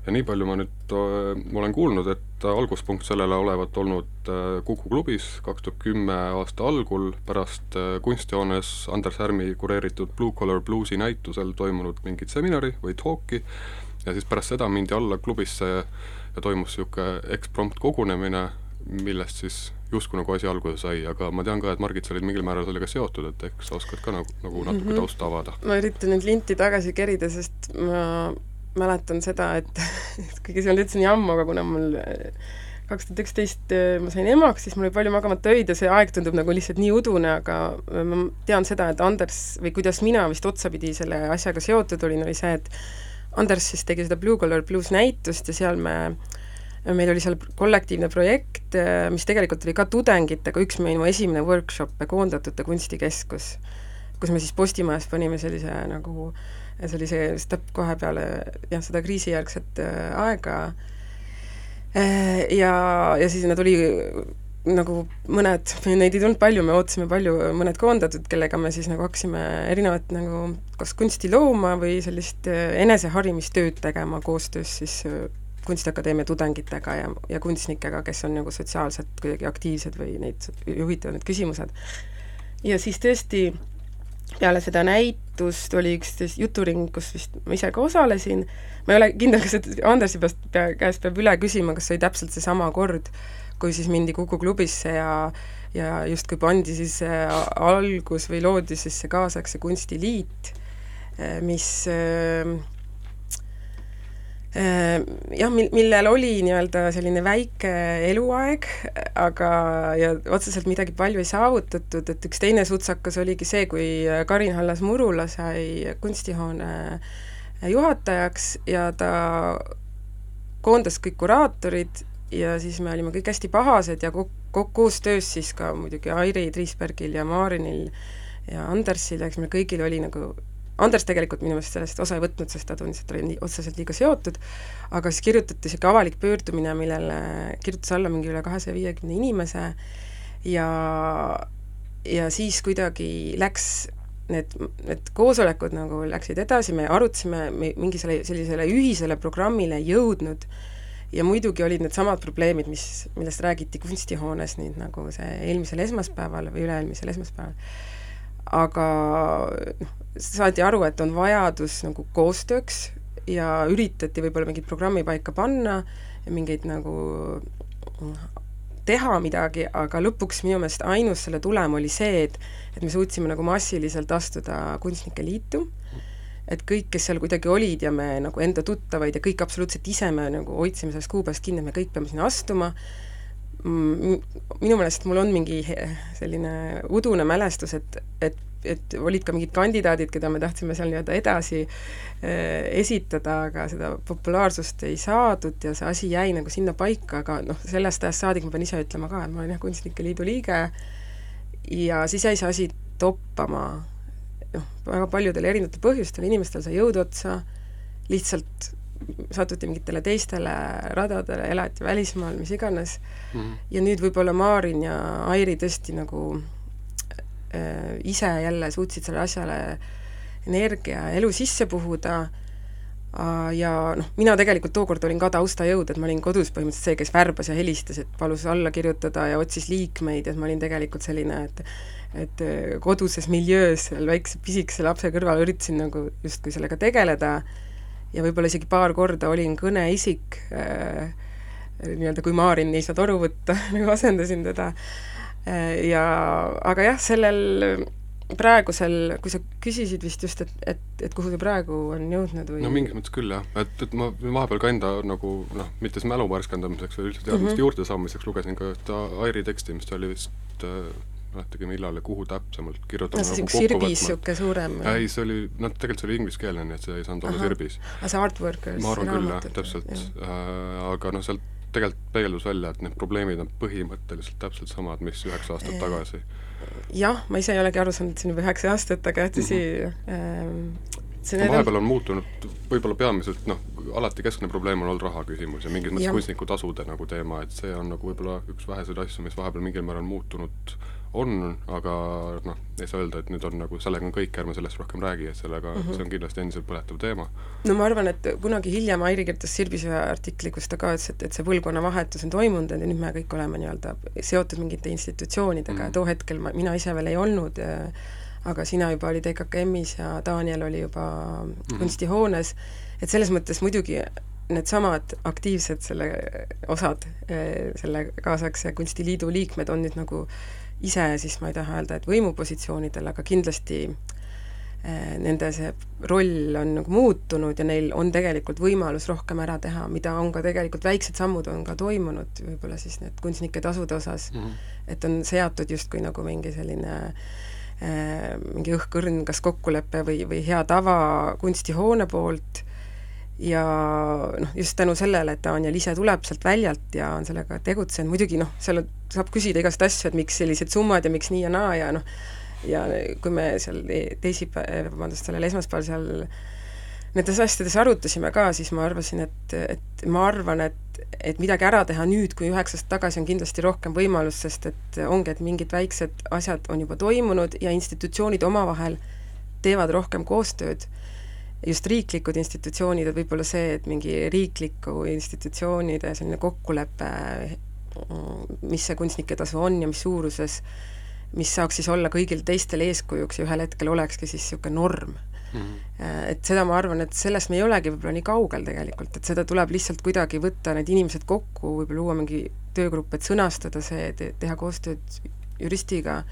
ja nii palju ma nüüd äh, ma olen kuulnud, et alguspunkt sellele olevat olnud Kuku klubis kaks tuhat kümme aasta algul, pärast kunstihoones Anders Härmi kureeritud Blue Collar Bluesi näitusel toimunud mingit seminari või talk'i, ja siis pärast seda mindi alla klubisse ja toimus niisugune eksprompt kogunemine, millest siis justkui nagu asi alguse sai, aga ma tean ka, et Margit, sa olid mingil määral sellega seotud, et ehk sa oskad ka nagu, nagu natuke mm -hmm. tausta avada? ma üritan nüüd linti tagasi kerida, sest ma mäletan seda, et kuigi see on üldse nii ammu, aga kuna mul äh, kaks tuhat üksteist äh, ma sain emaks, siis mul oli palju magamata öid ja see aeg tundub nagu lihtsalt nii udune, aga ma tean seda, et Anders või kuidas mina vist otsapidi selle asjaga seotud olin, oli see, et Anders siis tegi seda Blue Collar Blues näitust ja seal me meil oli seal kollektiivne projekt, mis tegelikult oli ka tudengitega üks minu esimene workshop Koondatute Kunstikeskus, kus me siis Postimajas panime sellise nagu, sellise step kohe peale jah, seda kriisijärgset äh, aega. Äh, ja, ja siis nad oli nagu mõned, neid ei tulnud palju, me ootasime palju, mõned koondatud, kellega me siis nagu hakkasime erinevat nagu kas kunsti looma või sellist äh, eneseharimistööd tegema koostöös siis Kunstiakadeemia tudengitega ja, ja kunstnikega, kes on nagu sotsiaalselt kuidagi aktiivsed või neid huvitavad need küsimused. ja siis tõesti peale seda näitust oli üks juturing, kus vist ma ise ka osalesin, ma ei ole kindel, kas Andersi peast, pea, käest peab üle küsima, kas see oli täpselt seesama kord, kui siis mindi Kuku klubisse ja ja justkui pandi siis algus või loodi siis see kaasaegse kunstiliit, mis äh, Äh, jah, mil-, millel oli nii-öelda selline väike eluaeg, aga, ja otseselt midagi palju ei saavutatud, et üks teine sutsakas oligi see, kui Karin Hallas-Murula sai kunstihoone juhatajaks ja ta koondas kõik kuraatorid ja siis me olime kõik hästi pahased ja kok-, kok-, koostöös siis ka muidugi Airi Triisbergil ja Maarinil ja Andersil, eks meil kõigil oli nagu Anders tegelikult minu meelest sellest osa ei võtnud, sest ta tundis, et ta oli nii otseselt liiga seotud, aga siis kirjutati niisugune avalik pöördumine, millele kirjutas alla mingi üle kahesaja viiekümne inimese ja, ja siis kuidagi läks need, need koosolekud nagu läksid edasi, me arutasime, me mingisele sellisele ühisele programmile ei jõudnud ja muidugi olid needsamad probleemid, mis, millest räägiti kunstihoones nüüd nagu see eelmisel esmaspäeval või üle-eelmisel esmaspäeval. aga noh, saadi aru, et on vajadus nagu koostööks ja üritati võib-olla mingit programmi paika panna ja mingeid nagu teha midagi, aga lõpuks minu meelest ainus selle tulem oli see, et et me suutsime nagu massiliselt astuda Kunstnike Liitu, et kõik, kes seal kuidagi olid ja me nagu enda tuttavaid ja kõik absoluutselt ise me nagu hoidsime sellest kuupäevast kinni, et me kõik peame sinna astuma, minu meelest mul on mingi selline udune mälestus, et, et et olid ka mingid kandidaadid, keda me tahtsime seal nii-öelda edasi äh, esitada, aga seda populaarsust ei saadud ja see asi jäi nagu sinna paika, aga noh, sellest ajast saadik ma pean ise ütlema ka, et ma olen jah, Kunstnike Liidu liige ja siis jäi see asi toppama, noh, väga paljudel erinevatel põhjustel, inimestel sai jõud otsa, lihtsalt satuti mingitele teistele radadele, elati välismaal, mis iganes mm, -hmm. ja nüüd võib-olla Maarin ja Airi tõesti nagu ise jälle suutsid sellele asjale energia ja elu sisse puhuda äh, ja noh, mina tegelikult tookord olin ka taustajõud, et ma olin kodus põhimõtteliselt see, kes värbas ja helistas, et palus alla kirjutada ja otsis liikmeid, et ma olin tegelikult selline, et et äh, koduses miljöös seal väikse pisikese lapse kõrval üritasin nagu justkui sellega tegeleda. Ja võib-olla isegi paar korda olin kõneisik äh,, nii-öelda kui Maarin ei saa toru võtta nagu asendasin teda. äh,, Äh, ja aga jah, sellel praegusel, kui sa küsisid vist just, et, et, et kuhu see praegu on jõudnud või no mingis mõttes küll jah, et, et ma vahepeal ka enda nagu noh, mitte siis mälu värskendamiseks või üldse teadmiste mm -hmm. juurde saamiseks lugesin ka ühte Airi teksti, mis ta oli vist äh, mäletagi millal ja kuhu täpsemalt kirjutanud no, see nagu sirbis niisugune suurem ei, see oli, noh tegelikult see oli ingliskeelne, nii et see ei saanud olla sirbis. aga see Artworkers ma arvan küll jah, täpselt, äh, aga noh, sealt tegelikult peegeldus välja, et need probleemid on põhimõtteliselt täpselt samad, mis üheksa aastat tagasi. jah, ma ise ei olegi aru saanud, et see on juba üheksa aastat, aga tõsi mm, -hmm. see no, vahepeal on muutunud võib-olla peamiselt noh, alati keskne probleem on olnud raha küsimus ja mingis mõttes kunstnikutasude nagu teema, et see on nagu võib-olla üks väheseid asju, mis vahepeal mingil määral muutunud on, aga noh, ei saa öelda, et nüüd on nagu sellega on kõik, ärme sellest rohkem räägi, et sellega mm, -hmm. see on kindlasti endiselt põletav teema. no ma arvan, et kunagi hiljem Airi kirjutas Sirbis ühe artikli, kus ta ka ütles, et, et see põlvkonnavahetus on toimunud ja nüüd me kõik oleme nii-öelda seotud mingite institutsioonidega mm -hmm. ja too hetkel ma, mina ise veel ei olnud äh, aga sina juba olid EKKM-is ja Daniel oli juba mm -hmm. kunstihoones, et selles mõttes muidugi needsamad aktiivsed selle osad, selle kaasaegse kunstiliidu liikmed on nüüd nagu ise siis ma ei taha öelda, et võimupositsioonidel, aga kindlasti eh, nende see roll on nagu muutunud ja neil on tegelikult võimalus rohkem ära teha, mida on ka tegelikult, väiksed sammud on ka toimunud, võib-olla siis need kunstnike tasude osas mm, -hmm. et on seatud justkui nagu mingi selline äh, mingi õhkõrn kas kokkulepe või, või hea tava kunstihoone poolt ja noh, just tänu sellele, et Daniel ise tuleb sealt väljalt ja on sellega tegutsenud, muidugi noh, seal saab küsida igast asju, et miks sellised summad ja miks nii ja naa ja noh, ja kui me seal teisipäeval, vabandust, sellel esmaspäeval seal nendes asjades arutasime ka, siis ma arvasin, et, et ma arvan, et, et midagi ära teha nüüd, kui üheksa aastat tagasi on kindlasti rohkem võimalust, sest et ongi, et mingid väiksed asjad on juba toimunud ja institutsioonid omavahel teevad rohkem koostööd, just riiklikud institutsioonid, et võib-olla see, et mingi riikliku institutsioonide selline kokkulepe, mis see kunstnike tasu on ja mis suuruses, mis saaks siis olla kõigile teistele eeskujuks ja ühel hetkel olekski siis niisugune norm Mm -hmm. et seda ma arvan, et sellest me ei olegi võib-olla nii kaugel tegelikult, et seda tuleb lihtsalt kuidagi võtta need inimesed kokku, võib-olla luua mingi töögrupp, et sõnastada see, teha koostööd juristiga,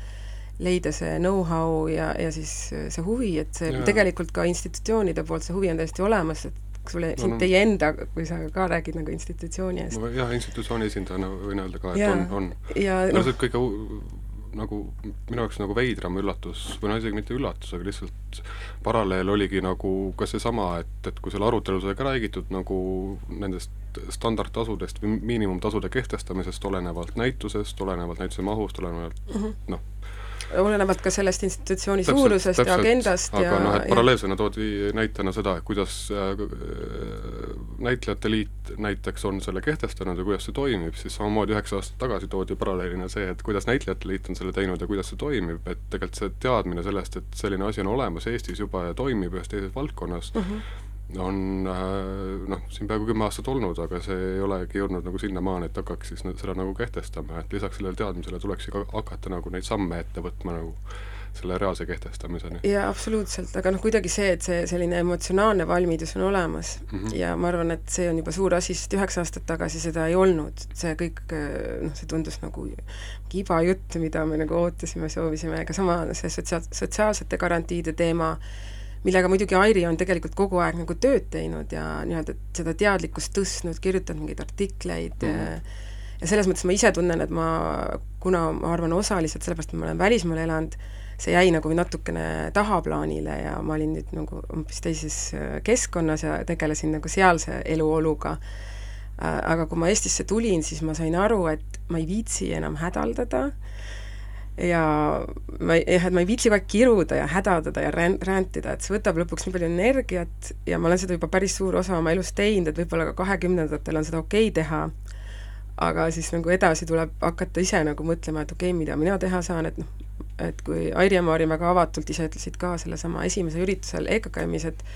leida see know-how ja, ja siis see huvi, et see ja. tegelikult ka institutsioonide poolt see huvi on täiesti olemas, et sulle no,, sind, teie enda, kui sa ka räägid nagu institutsiooni eest? jah, institutsiooni esindajana võin öelda ka, et ja, on, on. no, see kõige nagu minu jaoks nagu veidram üllatus, või no isegi mitte üllatus, aga lihtsalt paralleel oligi nagu ka seesama, et, et kui selle arutelu sai ka räägitud nagu nendest standardtasudest või miinimumtasude kehtestamisest olenevalt näitusest, olenevalt näituse mahust, olenevalt mm -hmm. noh, olenevalt ka sellest institutsiooni täpselt, suurusest täpselt, ja agendast aga ja noh, et paralleelsena toodi näitena seda, et kuidas äh, näitlejate liit näiteks on selle kehtestanud ja kuidas see toimib, siis samamoodi üheksa aastat tagasi toodi paralleelina see, et kuidas näitlejate liit on selle teinud ja kuidas see toimib, et tegelikult see teadmine sellest, et selline asi on olemas Eestis juba ja toimib ühes teises valdkonnas mm, -hmm on äh, noh, siin peaaegu kümme aastat olnud, aga see ei olegi jõudnud nagu sinnamaani, et hakkaks siis seda nagu kehtestama, et lisaks sellele teadmisele tuleks ka hakata nagu neid samme ette võtma nagu selle reaalse kehtestamiseni. jaa, absoluutselt, aga noh, kuidagi see, et see selline emotsionaalne valmidus on olemas. Mm -hmm. ja ma arvan, et see on juba suur asi, sest üheksa aastat tagasi seda ei olnud, see kõik noh, see tundus nagu kiba jutt, mida me nagu ootasime, soovisime, ega sama see sotsiaal, sotsiaalsete garantiide teema, millega muidugi Airi on tegelikult kogu aeg nagu tööd teinud ja nii-öelda seda teadlikkust tõstnud, kirjutanud mingeid artikleid mm -hmm. ja selles mõttes ma ise tunnen, et ma, kuna ma arvan osaliselt sellepärast, et ma olen välismaal elanud, see jäi nagu natukene tahaplaanile ja ma olin nüüd nagu hoopis teises äh, keskkonnas ja tegelesin nagu sealse eluoluga. Aga kui ma Eestisse tulin, siis ma sain aru, et ma ei viitsi enam hädaldada ja ma jah, et ma ei viitsi kogu aeg kiruda ja hädadada ja rän-, rändida, et see võtab lõpuks nii palju energiat ja ma olen seda juba päris suur osa oma elust teinud, et võib-olla ka kahekümnendatel on seda okei okay teha, aga siis nagu edasi tuleb hakata ise nagu mõtlema, et okei okay,, mida mina teha saan, et noh, et kui Airi ja Maari väga avatult ise ütlesid ka sellesama esimesel üritusel EKKM-is, et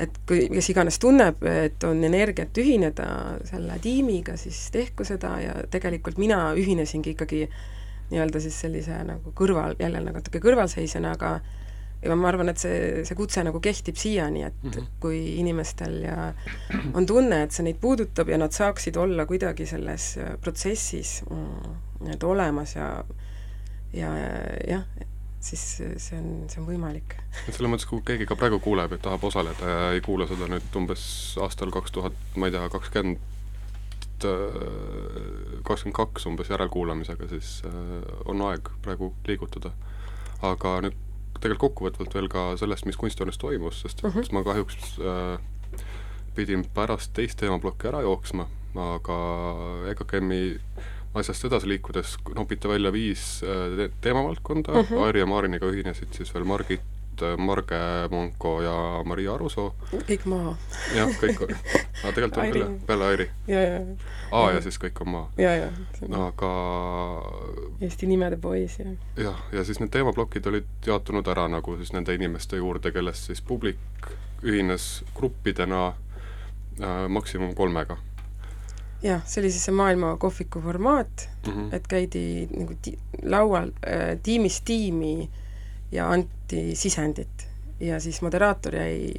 et kui, kes iganes tunneb, et on energiat ühineda selle tiimiga, siis tehku seda ja tegelikult mina ühinesingi ikkagi nii-öelda siis sellise nagu kõrval, jälle nagu natuke kõrvalseisjana, aga ja ma arvan, et see, see kutse nagu kehtib siiani, et mm -hmm. kui inimestel ja on tunne, et see neid puudutab ja nad saaksid olla kuidagi selles protsessis mm, nii-öelda olemas ja ja jah, siis see on, see on võimalik. et selles mõttes, kui keegi ka praegu kuuleb, et tahab osaleda ja ei kuula seda nüüd umbes aastal kaks tuhat, ma ei tea, kakskümmend Äh, kakskümmend kaks umbes järelkuulamisega, siis äh, on aeg praegu liigutada. aga nüüd tegelikult kokkuvõtvalt veel ka sellest, mis kunsthoones toimus, sest mm -hmm. ma kahjuks äh, pidin pärast teist teemaplokki ära jooksma, aga EKKM-i asjast edasi liikudes nopiti välja viis äh, teemavaldkonda mm, -hmm. Airi ja Maariniga ühinesid siis veel Margit olnud äh, Marge Monko ja Maria Arusoo. kõik maha. jah, kõik on, aga tegelikult on küll jah, peale Airi. ja, ja. aa, ja siis kõik on maha. ja, ja. aga Eesti nimede poiss, jah. jah, ja siis need teemaplokid olid jaotunud ära nagu siis nende inimeste juurde, kellest siis publik ühines gruppidena äh, maksimum kolmega jah, see oli siis see maailma kohviku formaat mm, -hmm. et käidi nagu ti-, laual äh, tiimist tiimi ja anti sisendit. ja siis moderaator jäi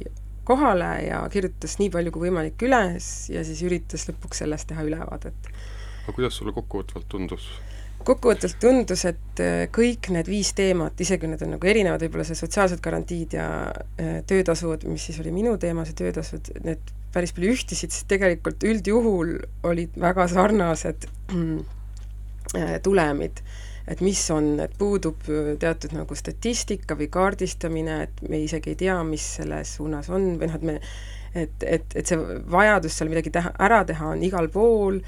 kohale ja kirjutas nii palju kui võimalik üles ja siis üritas lõpuks sellest teha ülevaadet. aga kuidas sulle kokkuvõtvalt tundus? kokkuvõtvalt tundus, et äh, kõik need viis teemat, isegi need on nagu erinevad, võib-olla see sotsiaalsed garantiid ja äh, töötasud, mis siis oli minu teema, see töötasud, need päris palju ühtisid, sest tegelikult üldjuhul olid väga sarnased mm, äh, tulemid et mis on, et puudub äh, teatud nagu statistika või kaardistamine, et me isegi ei tea, mis selles suunas on, või noh, et me et, et, et see vajadus seal midagi teha, ära teha on igal pool,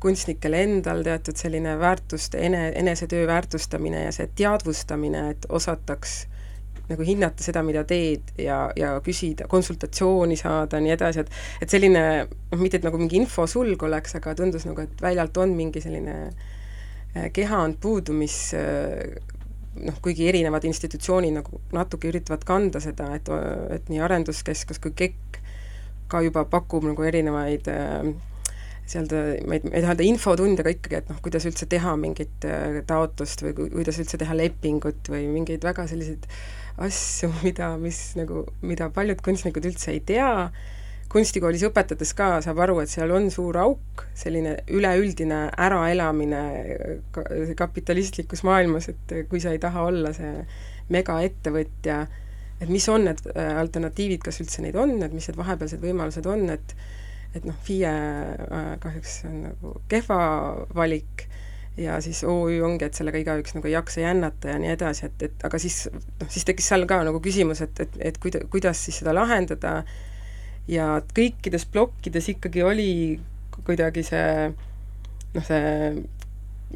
kunstnikel endal teatud selline väärtuste, ene, enesetöö väärtustamine ja see teadvustamine, et osataks nagu hinnata seda, mida teed ja, ja küsida, konsultatsiooni saada, nii edasi, et et selline noh, mitte et nagu mingi infosulg oleks, aga tundus nagu, et väljalt on mingi selline äh, kehand puudu, mis äh, noh, kuigi erinevad institutsioonid nagu natuke üritavad kanda seda, et, et nii Arenduskeskus kui KEK ka juba pakub nagu erinevaid äh, ta, ma ei, ma ei taha öelda infotunde, aga ikkagi, et noh, kuidas üldse teha mingit taotlust või kuidas üldse teha lepingut või mingeid väga selliseid asju, mida, mis nagu, mida paljud kunstnikud üldse ei tea, kunstikoolis õpetades ka saab aru, et seal on suur auk, selline üleüldine äraelamine kapitalistlikus maailmas, et kui sa ei taha olla see megaettevõtja, et mis on need äh, alternatiivid, kas üldse neid on, et mis need vahepealsed võimalused on, et et noh, FIE äh, kahjuks on nagu kehva valik ja siis OÜ ongi, et sellega igaüks nagu ei jaksa jännata ja nii edasi, et, et aga siis noh, siis tekkis seal ka nagu küsimus, et, et, et kuida-, kuidas siis seda lahendada ja kõikides plokkides ikkagi oli kuidagi see noh, see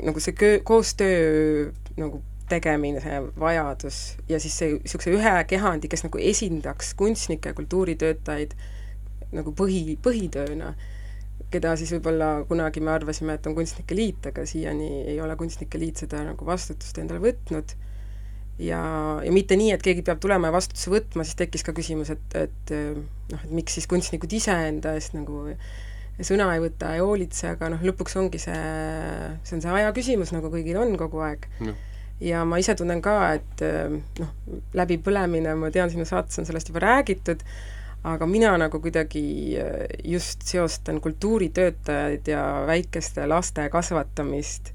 nagu see köö, koostöö nagu tegemine, see vajadus ja siis see niisuguse ühe kehandi, kes nagu esindaks kunstnikke ja kultuuritöötajaid nagu põhi, põhitööna keda siis võib-olla kunagi me arvasime, et on Kunstnike Liit, aga siiani ei ole Kunstnike Liit seda nagu vastutust endale võtnud. Ja, ja mitte nii, et keegi peab tulema ja vastutuse võtma, siis tekkis ka küsimus, et, et noh, et miks siis kunstnikud ise enda eest nagu sõna ei võta, ei hoolitse, aga noh, lõpuks ongi see, see on see aja küsimus, nagu kõigil on kogu aeg. No ja ma ise tunnen ka, et noh, läbipõlemine, ma tean, sinu saates on sellest juba räägitud, aga mina nagu kuidagi just seostan kultuuritöötajaid ja väikeste laste kasvatamist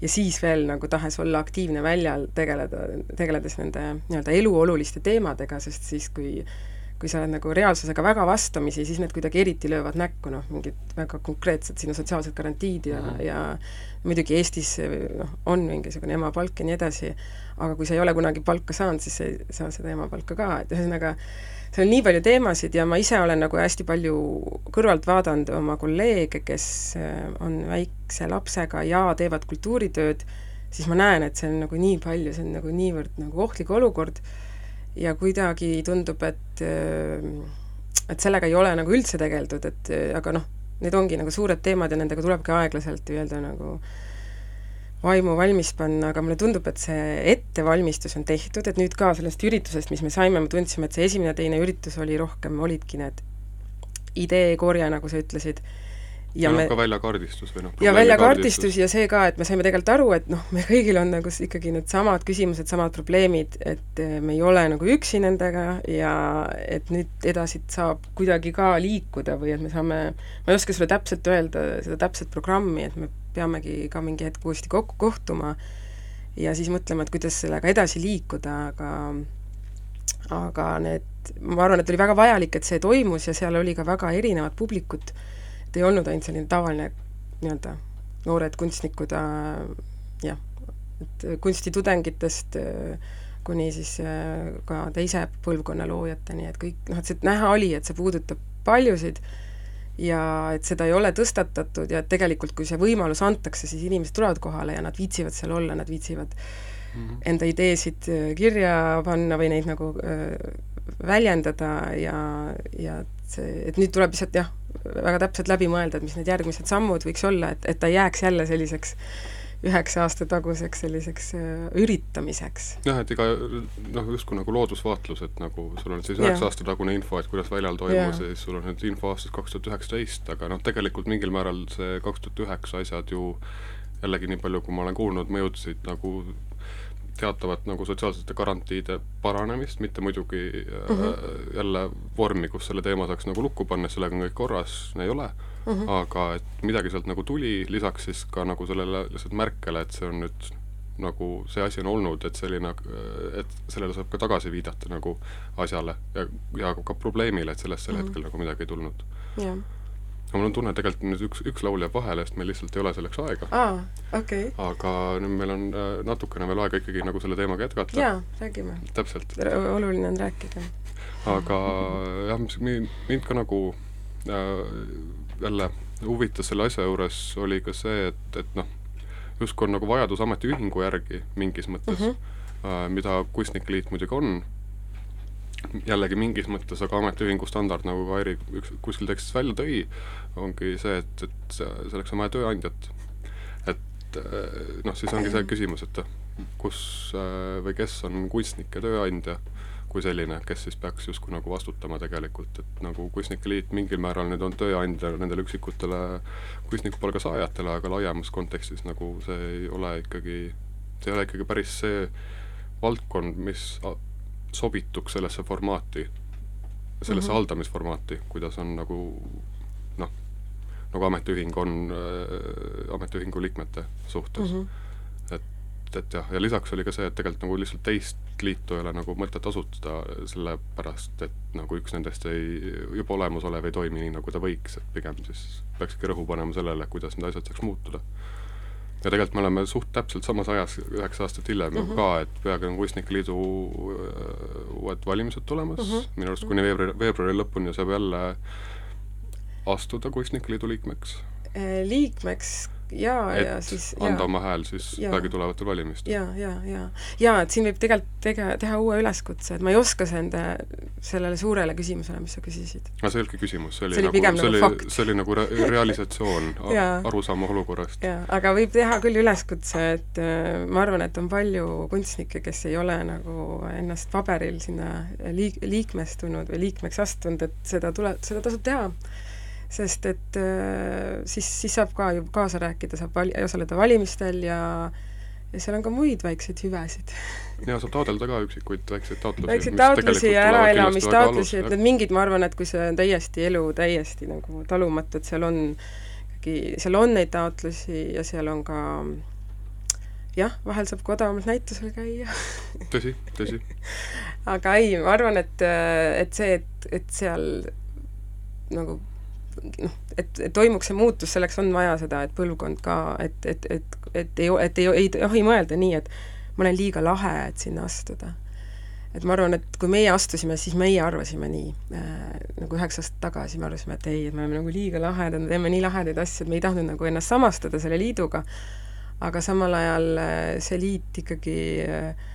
ja siis veel nagu tahes olla aktiivne väljal, tegeleda, tegeledes nende nii-öelda eluoluliste teemadega, sest siis, kui kui sa oled nagu reaalsusega väga vastamisi, siis need kuidagi eriti löövad näkku, noh, mingid väga konkreetsed sinu sotsiaalsed garantiid ja mm, -hmm. ja muidugi Eestis noh, on mingisugune emapalk ja nii edasi, aga kui sa ei ole kunagi palka saanud, siis sa ei saa seda emapalka ka, et ühesõnaga seal on nii palju teemasid ja ma ise olen nagu hästi palju kõrvalt vaadanud oma kolleege, kes äh, on väikse lapsega ja teevad kultuuritööd, siis ma näen, et see on nagu nii palju, see on nagu niivõrd nagu ohtlik olukord ja kuidagi tundub, et äh, et sellega ei ole nagu üldse tegeldud, et äh, aga noh, need ongi nagu suured teemad ja nendega tulebki aeglaselt nii-öelda nagu äh, vaimu valmis panna, aga mulle tundub, et see ettevalmistus on tehtud, et nüüd ka sellest üritusest, mis me saime, me tundsime, et see esimene, teine üritus oli rohkem, olidki need ideekorje, nagu sa ütlesid, ja me ka väljakaardistus või noh, ja väljakaardistus ja see ka, et me saime tegelikult aru, et noh, me kõigil on nagu ikkagi needsamad küsimused, samad probleemid, et eh, me ei ole nagu üksi nendega ja et nüüd edasi saab kuidagi ka liikuda või et me saame, ma ei oska sulle täpselt öelda, seda täpset programmi, et me peamegi ka mingi hetk uuesti kokku kohtuma ja siis mõtlema, et kuidas sellega edasi liikuda, aga aga need, ma arvan, et oli väga vajalik, et see toimus ja seal oli ka väga erinevat publikut et ei olnud ainult selline tavaline nii-öelda noored kunstnikud äh,, jah, et kunstitudengitest äh, kuni siis äh, ka teise põlvkonna loojateni, et kõik noh, et see näha oli, et see puudutab paljusid ja et seda ei ole tõstatatud ja et tegelikult, kui see võimalus antakse, siis inimesed tulevad kohale ja nad viitsivad seal olla, nad viitsivad mm -hmm. enda ideesid äh, kirja panna või neid nagu äh, väljendada ja, ja et see, et nüüd tuleb lihtsalt jah, väga täpselt läbi mõelda, et mis need järgmised sammud võiks olla, et, et ta jääks jälle selliseks üheksa aasta taguseks selliseks äh, üritamiseks. jah, et iga noh, justkui nagu loodusvaatlus, et nagu sul on siis üheksa aasta tagune info, et kuidas väljal toimus ja siis sul on nüüd info aastast kaks tuhat üheksateist, aga noh, tegelikult mingil määral see kaks tuhat üheksa asjad ju jällegi nii palju, kui ma olen kuulnud, mõjutasid nagu teatavat nagu sotsiaalsete garantiide paranemist, mitte muidugi mm -hmm. jälle vormi, kus selle teema saaks nagu lukku panna, sellega on kõik korras, ei ole mm, -hmm. aga et midagi sealt nagu tuli, lisaks siis ka nagu sellele lihtsalt märkele, et see on nüüd nagu see asi on olnud, et selline, et sellele saab ka tagasi viidata nagu asjale ja, ja ka probleemile, et sellest sel mm -hmm. hetkel nagu midagi ei tulnud. jah aga mul on tunne, et tegelikult nüüd üks, üks laul jääb vahele, sest meil lihtsalt ei ole selleks aega. okei okay.. aga nüüd meil on äh, natukene veel aega ikkagi nagu selle teemaga jätkata. jaa, räägime. täpselt. oluline on rääkida. aga jah, mind ka nagu äh, jälle huvitas selle asja juures, oli ka see, et, et noh, justkui on nagu vajadus ametiühingu järgi mingis mõttes mm, -hmm. mida Kunstnike Liit muidugi on, jällegi mingis mõttes, aga ametiühingu standard, nagu Kairi üks kuskil tekstis välja tõi, ongi see, et, et selleks on vaja tööandjat. et äh, noh, siis ongi see küsimus, et kus äh, või kes on kunstnike tööandja kui selline, kes siis peaks justkui nagu vastutama tegelikult, et nagu Kunstnike Liit mingil määral nüüd on tööandja nendele üksikutele kunstnikupalga saajatele, aga laiemas kontekstis nagu see ei ole ikkagi, see ei ole ikkagi päris see valdkond, mis sobituks sellesse formaati, sellesse mm -hmm. haldamisformaati, kuidas on nagu noh, nagu ametiühing on äh, ametiühingu liikmete suhtes mm. -hmm et, jah, ja lisaks oli ka see, et tegelikult nagu lihtsalt teist liitu ei ole nagu mõtet asutada, sellepärast et nagu üks nendest ei, juba olemasolev ei toimi nii, nagu ta võiks, et pigem siis peaks ikka rõhu panema sellele, kuidas need asjad saaks muutuda. ja tegelikult me oleme suht täpselt samas ajas, üheksa aastat hiljem mm -hmm. ka, et peaaegu on Kunstnike Liidu äh, uued valimised tulemas mm, -hmm. minu arust kuni veebruari, veebruari lõpuni saab jälle astuda Kunstnike Liidu liikmeks. Äh, liikmeks jaa, ja siis anda oma hääl siis peagi tulevatel valimistel. jaa, jaa, jaa. jaa, et siin võib tegelikult tege-, teha uue üleskutse, et ma ei oska enda, sellele suurele küsimusele, mis sa küsisid. aga see ei olnudki küsimus, see oli, see oli nagu, see nagu see oli nagu re-, realisatsioon arusaama olukorrast. jaa, aga võib teha küll üleskutse, et äh, ma arvan, et on palju kunstnikke, kes ei ole nagu ennast paberil sinna liik-, liikmestunud või liikmeks astunud, et seda tule, seda tasub teha sest et äh, siis, siis saab ka ju kaasa rääkida, saab val-, osaleda valimistel ja ja seal on ka muid väikseid hüvesid. ja saab taotleda ka üksikuid väikseid taotlusi. väikseid taotlusi ja äraelamistaotlusi, et need mingid, ma arvan, et kui see on täiesti elu täiesti nagu talumatu, et seal on ikkagi, seal on neid taotlusi ja seal on ka jah, vahel saab ka odavamalt näitusel käia tõsi, tõsi aga ei, ma arvan, et, et see, et, et seal nagu noh, et, et toimuks see muutus, selleks on vaja seda, et põlvkond ka, et, et, et, et ei, et ei, ei tohi mõelda nii, et ma olen liiga lahe, et sinna astuda. et ma arvan, et kui meie astusime, siis meie arvasime nii äh,, nagu üheksa aastat tagasi me arvasime, et ei, et me oleme nagu liiga lahedad, me teeme nii lahedaid asju, et me ei tahtnud nagu ennast samastada selle liiduga, aga samal ajal äh, see liit ikkagi äh,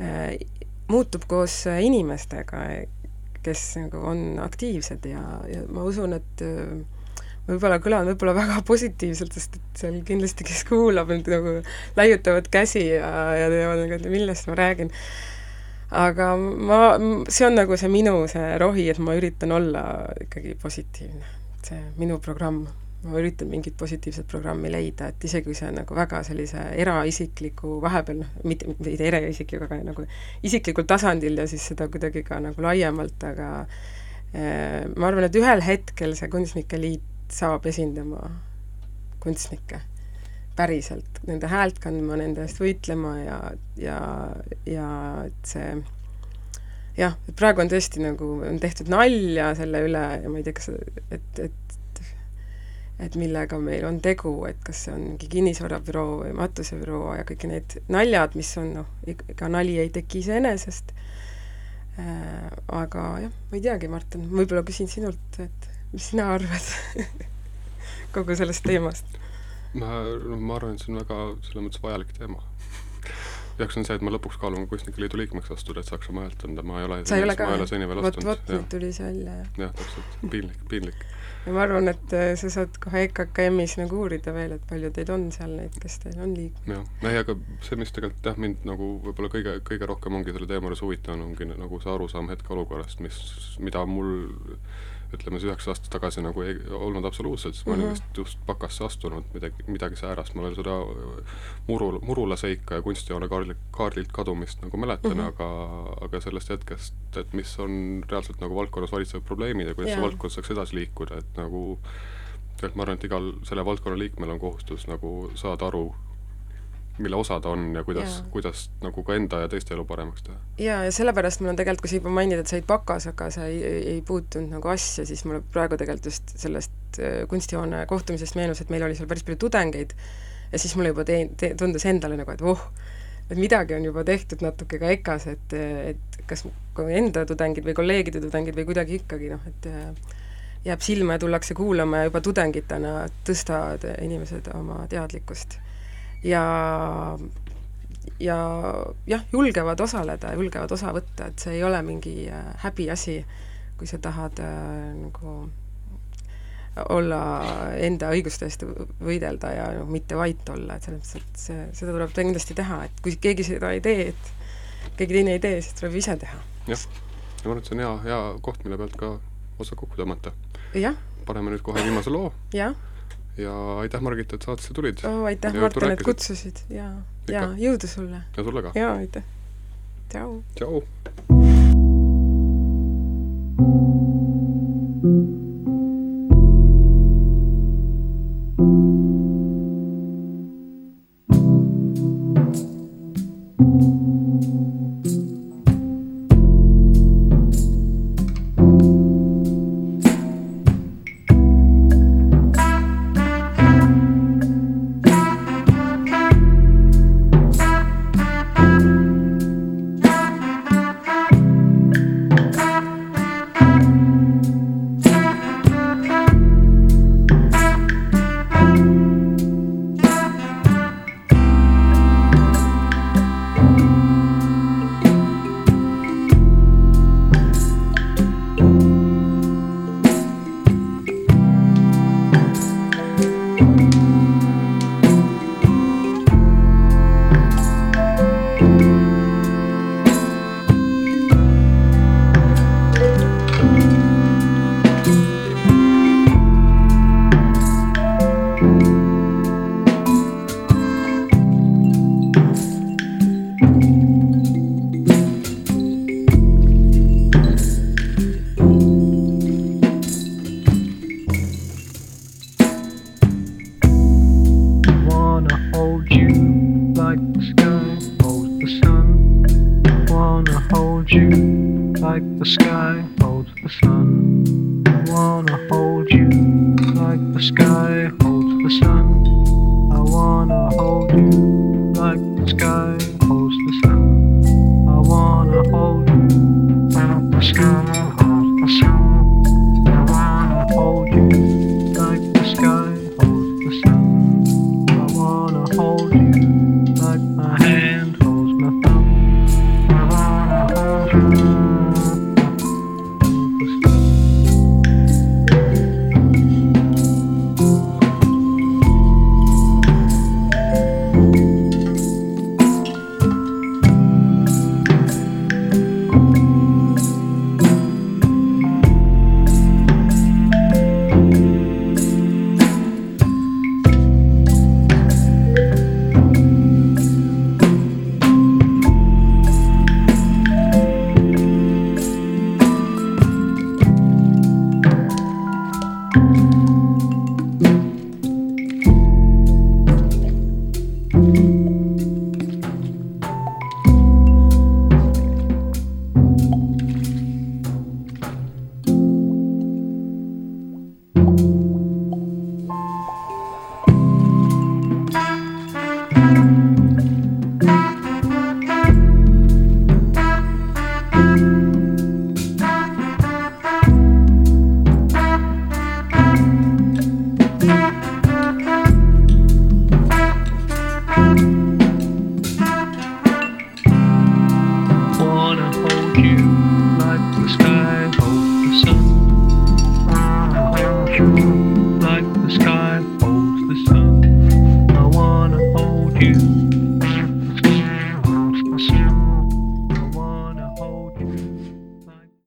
äh, muutub koos inimestega, kes nagu on aktiivsed ja, ja ma usun, et äh, võib-olla kõlan võib-olla väga positiivselt, sest et seal kindlasti, kes kuulab, nüüd nagu laiutavad käsi ja, ja teevad nagu, et millest ma räägin. aga ma, see on nagu see minu see rohi, et ma üritan olla ikkagi positiivne. see minu programm ma üritan mingit positiivset programmi leida, et isegi kui see on nagu väga sellise eraisikliku vahepeal, noh, mitte, mitte eraisikliku, aga nagu isiklikul tasandil ja siis seda kuidagi ka nagu laiemalt, aga äh, ma arvan, et ühel hetkel see Kunstnike Liit saab esindama kunstnikke päriselt, nende häält kandma, nende eest võitlema ja, ja, ja et see jah, et praegu on tõesti nagu, on tehtud nalja selle üle ja ma ei tea, kas, et, et et millega meil on tegu, et kas see on mingi kinnisvarabüroo või matusebüroo ja kõik need naljad, mis on noh, ega nali ei teki iseenesest äh,, aga jah, ma ei teagi, Martin, võib-olla küsin sinult, et mis sina arvad kogu sellest teemast? ma, ma arvan, et see on väga selles mõttes vajalik teema see on see, et ma lõpuks kaalun Kunstnike Liidu liikmeks astuda, et saaks oma häält anda, ma ei ole sa ei ole ka, vot, vot nüüd tuli see välja, jah. jah, täpselt, piinlik, piinlik. Ja ma arvan, et äh, sa saad kohe EKKM-is nagu uurida veel, et palju teid on seal neid, kes teil on liikmed. jah, ei aga see, mis tegelikult jah, mind nagu võib-olla kõige, kõige rohkem ongi selle teema juures huvitav, ongi nagu see arusaam hetkeolukorrast, mis, mida mul ütleme siis üheksa aastat tagasi nagu ei olnud absoluutselt, sest ma olin mm -hmm. vist just bakasse astunud midagi, midagi säärast, ma veel seda muru, Murula seika ja kunstijoone kaardilt, kaardilt kadumist nagu mäletan mm, -hmm. aga aga sellest hetkest, et mis on reaalselt nagu valdkonnas valitsevad probleemid ja kuidas yeah. see valdkond saaks edasi liikuda, et nagu tegelikult ma arvan, et igal selle valdkonna liikmel on kohustus nagu saada aru, mille osa ta on ja kuidas kuidas nagu ka enda ja teiste elu paremaks teha. jaa, ja sellepärast mul on tegelikult, kui sa juba mainid, et sa olid bakas, aga sa ei, ei, ei puutunud nagu asja, siis mulle praegu tegelikult just sellest äh, kunstihoone kohtumisest meenus, et meil oli seal päris palju tudengeid ja siis mulle juba tee-, tee-, tundus endale nagu, et voh, et midagi on juba tehtud natuke ka EKA-s, et, et kas ka enda tudengid või kolleegide tudengid või kuidagi ikkagi noh, et äh, jääb silma ja tullakse kuulama ja juba tudengitena tõstavad inimesed oma teadlikkust ja ja jah, julgevad osaleda, julgevad osa võtta, et see ei ole mingi äh, häbiasi, kui sa tahad äh, nagu olla enda õiguste eest võidelda ja noh, mitte vait olla, et selles mõttes, et see, seda tuleb kindlasti teha, et kui keegi seda ei tee, et keegi teine ei tee, siis tuleb ise teha. jah, ja ma arvan, et see on hea, hea koht, mille pealt ka osa kokku tõmmata. paneme nüüd kohe viimase loo jah ja aitäh, Margit, et saatesse tulid oh,, aitäh, Martin, et kutsusid ja, ja jõudu sulle ja sulle ka. ja aitäh, tšau. tšau.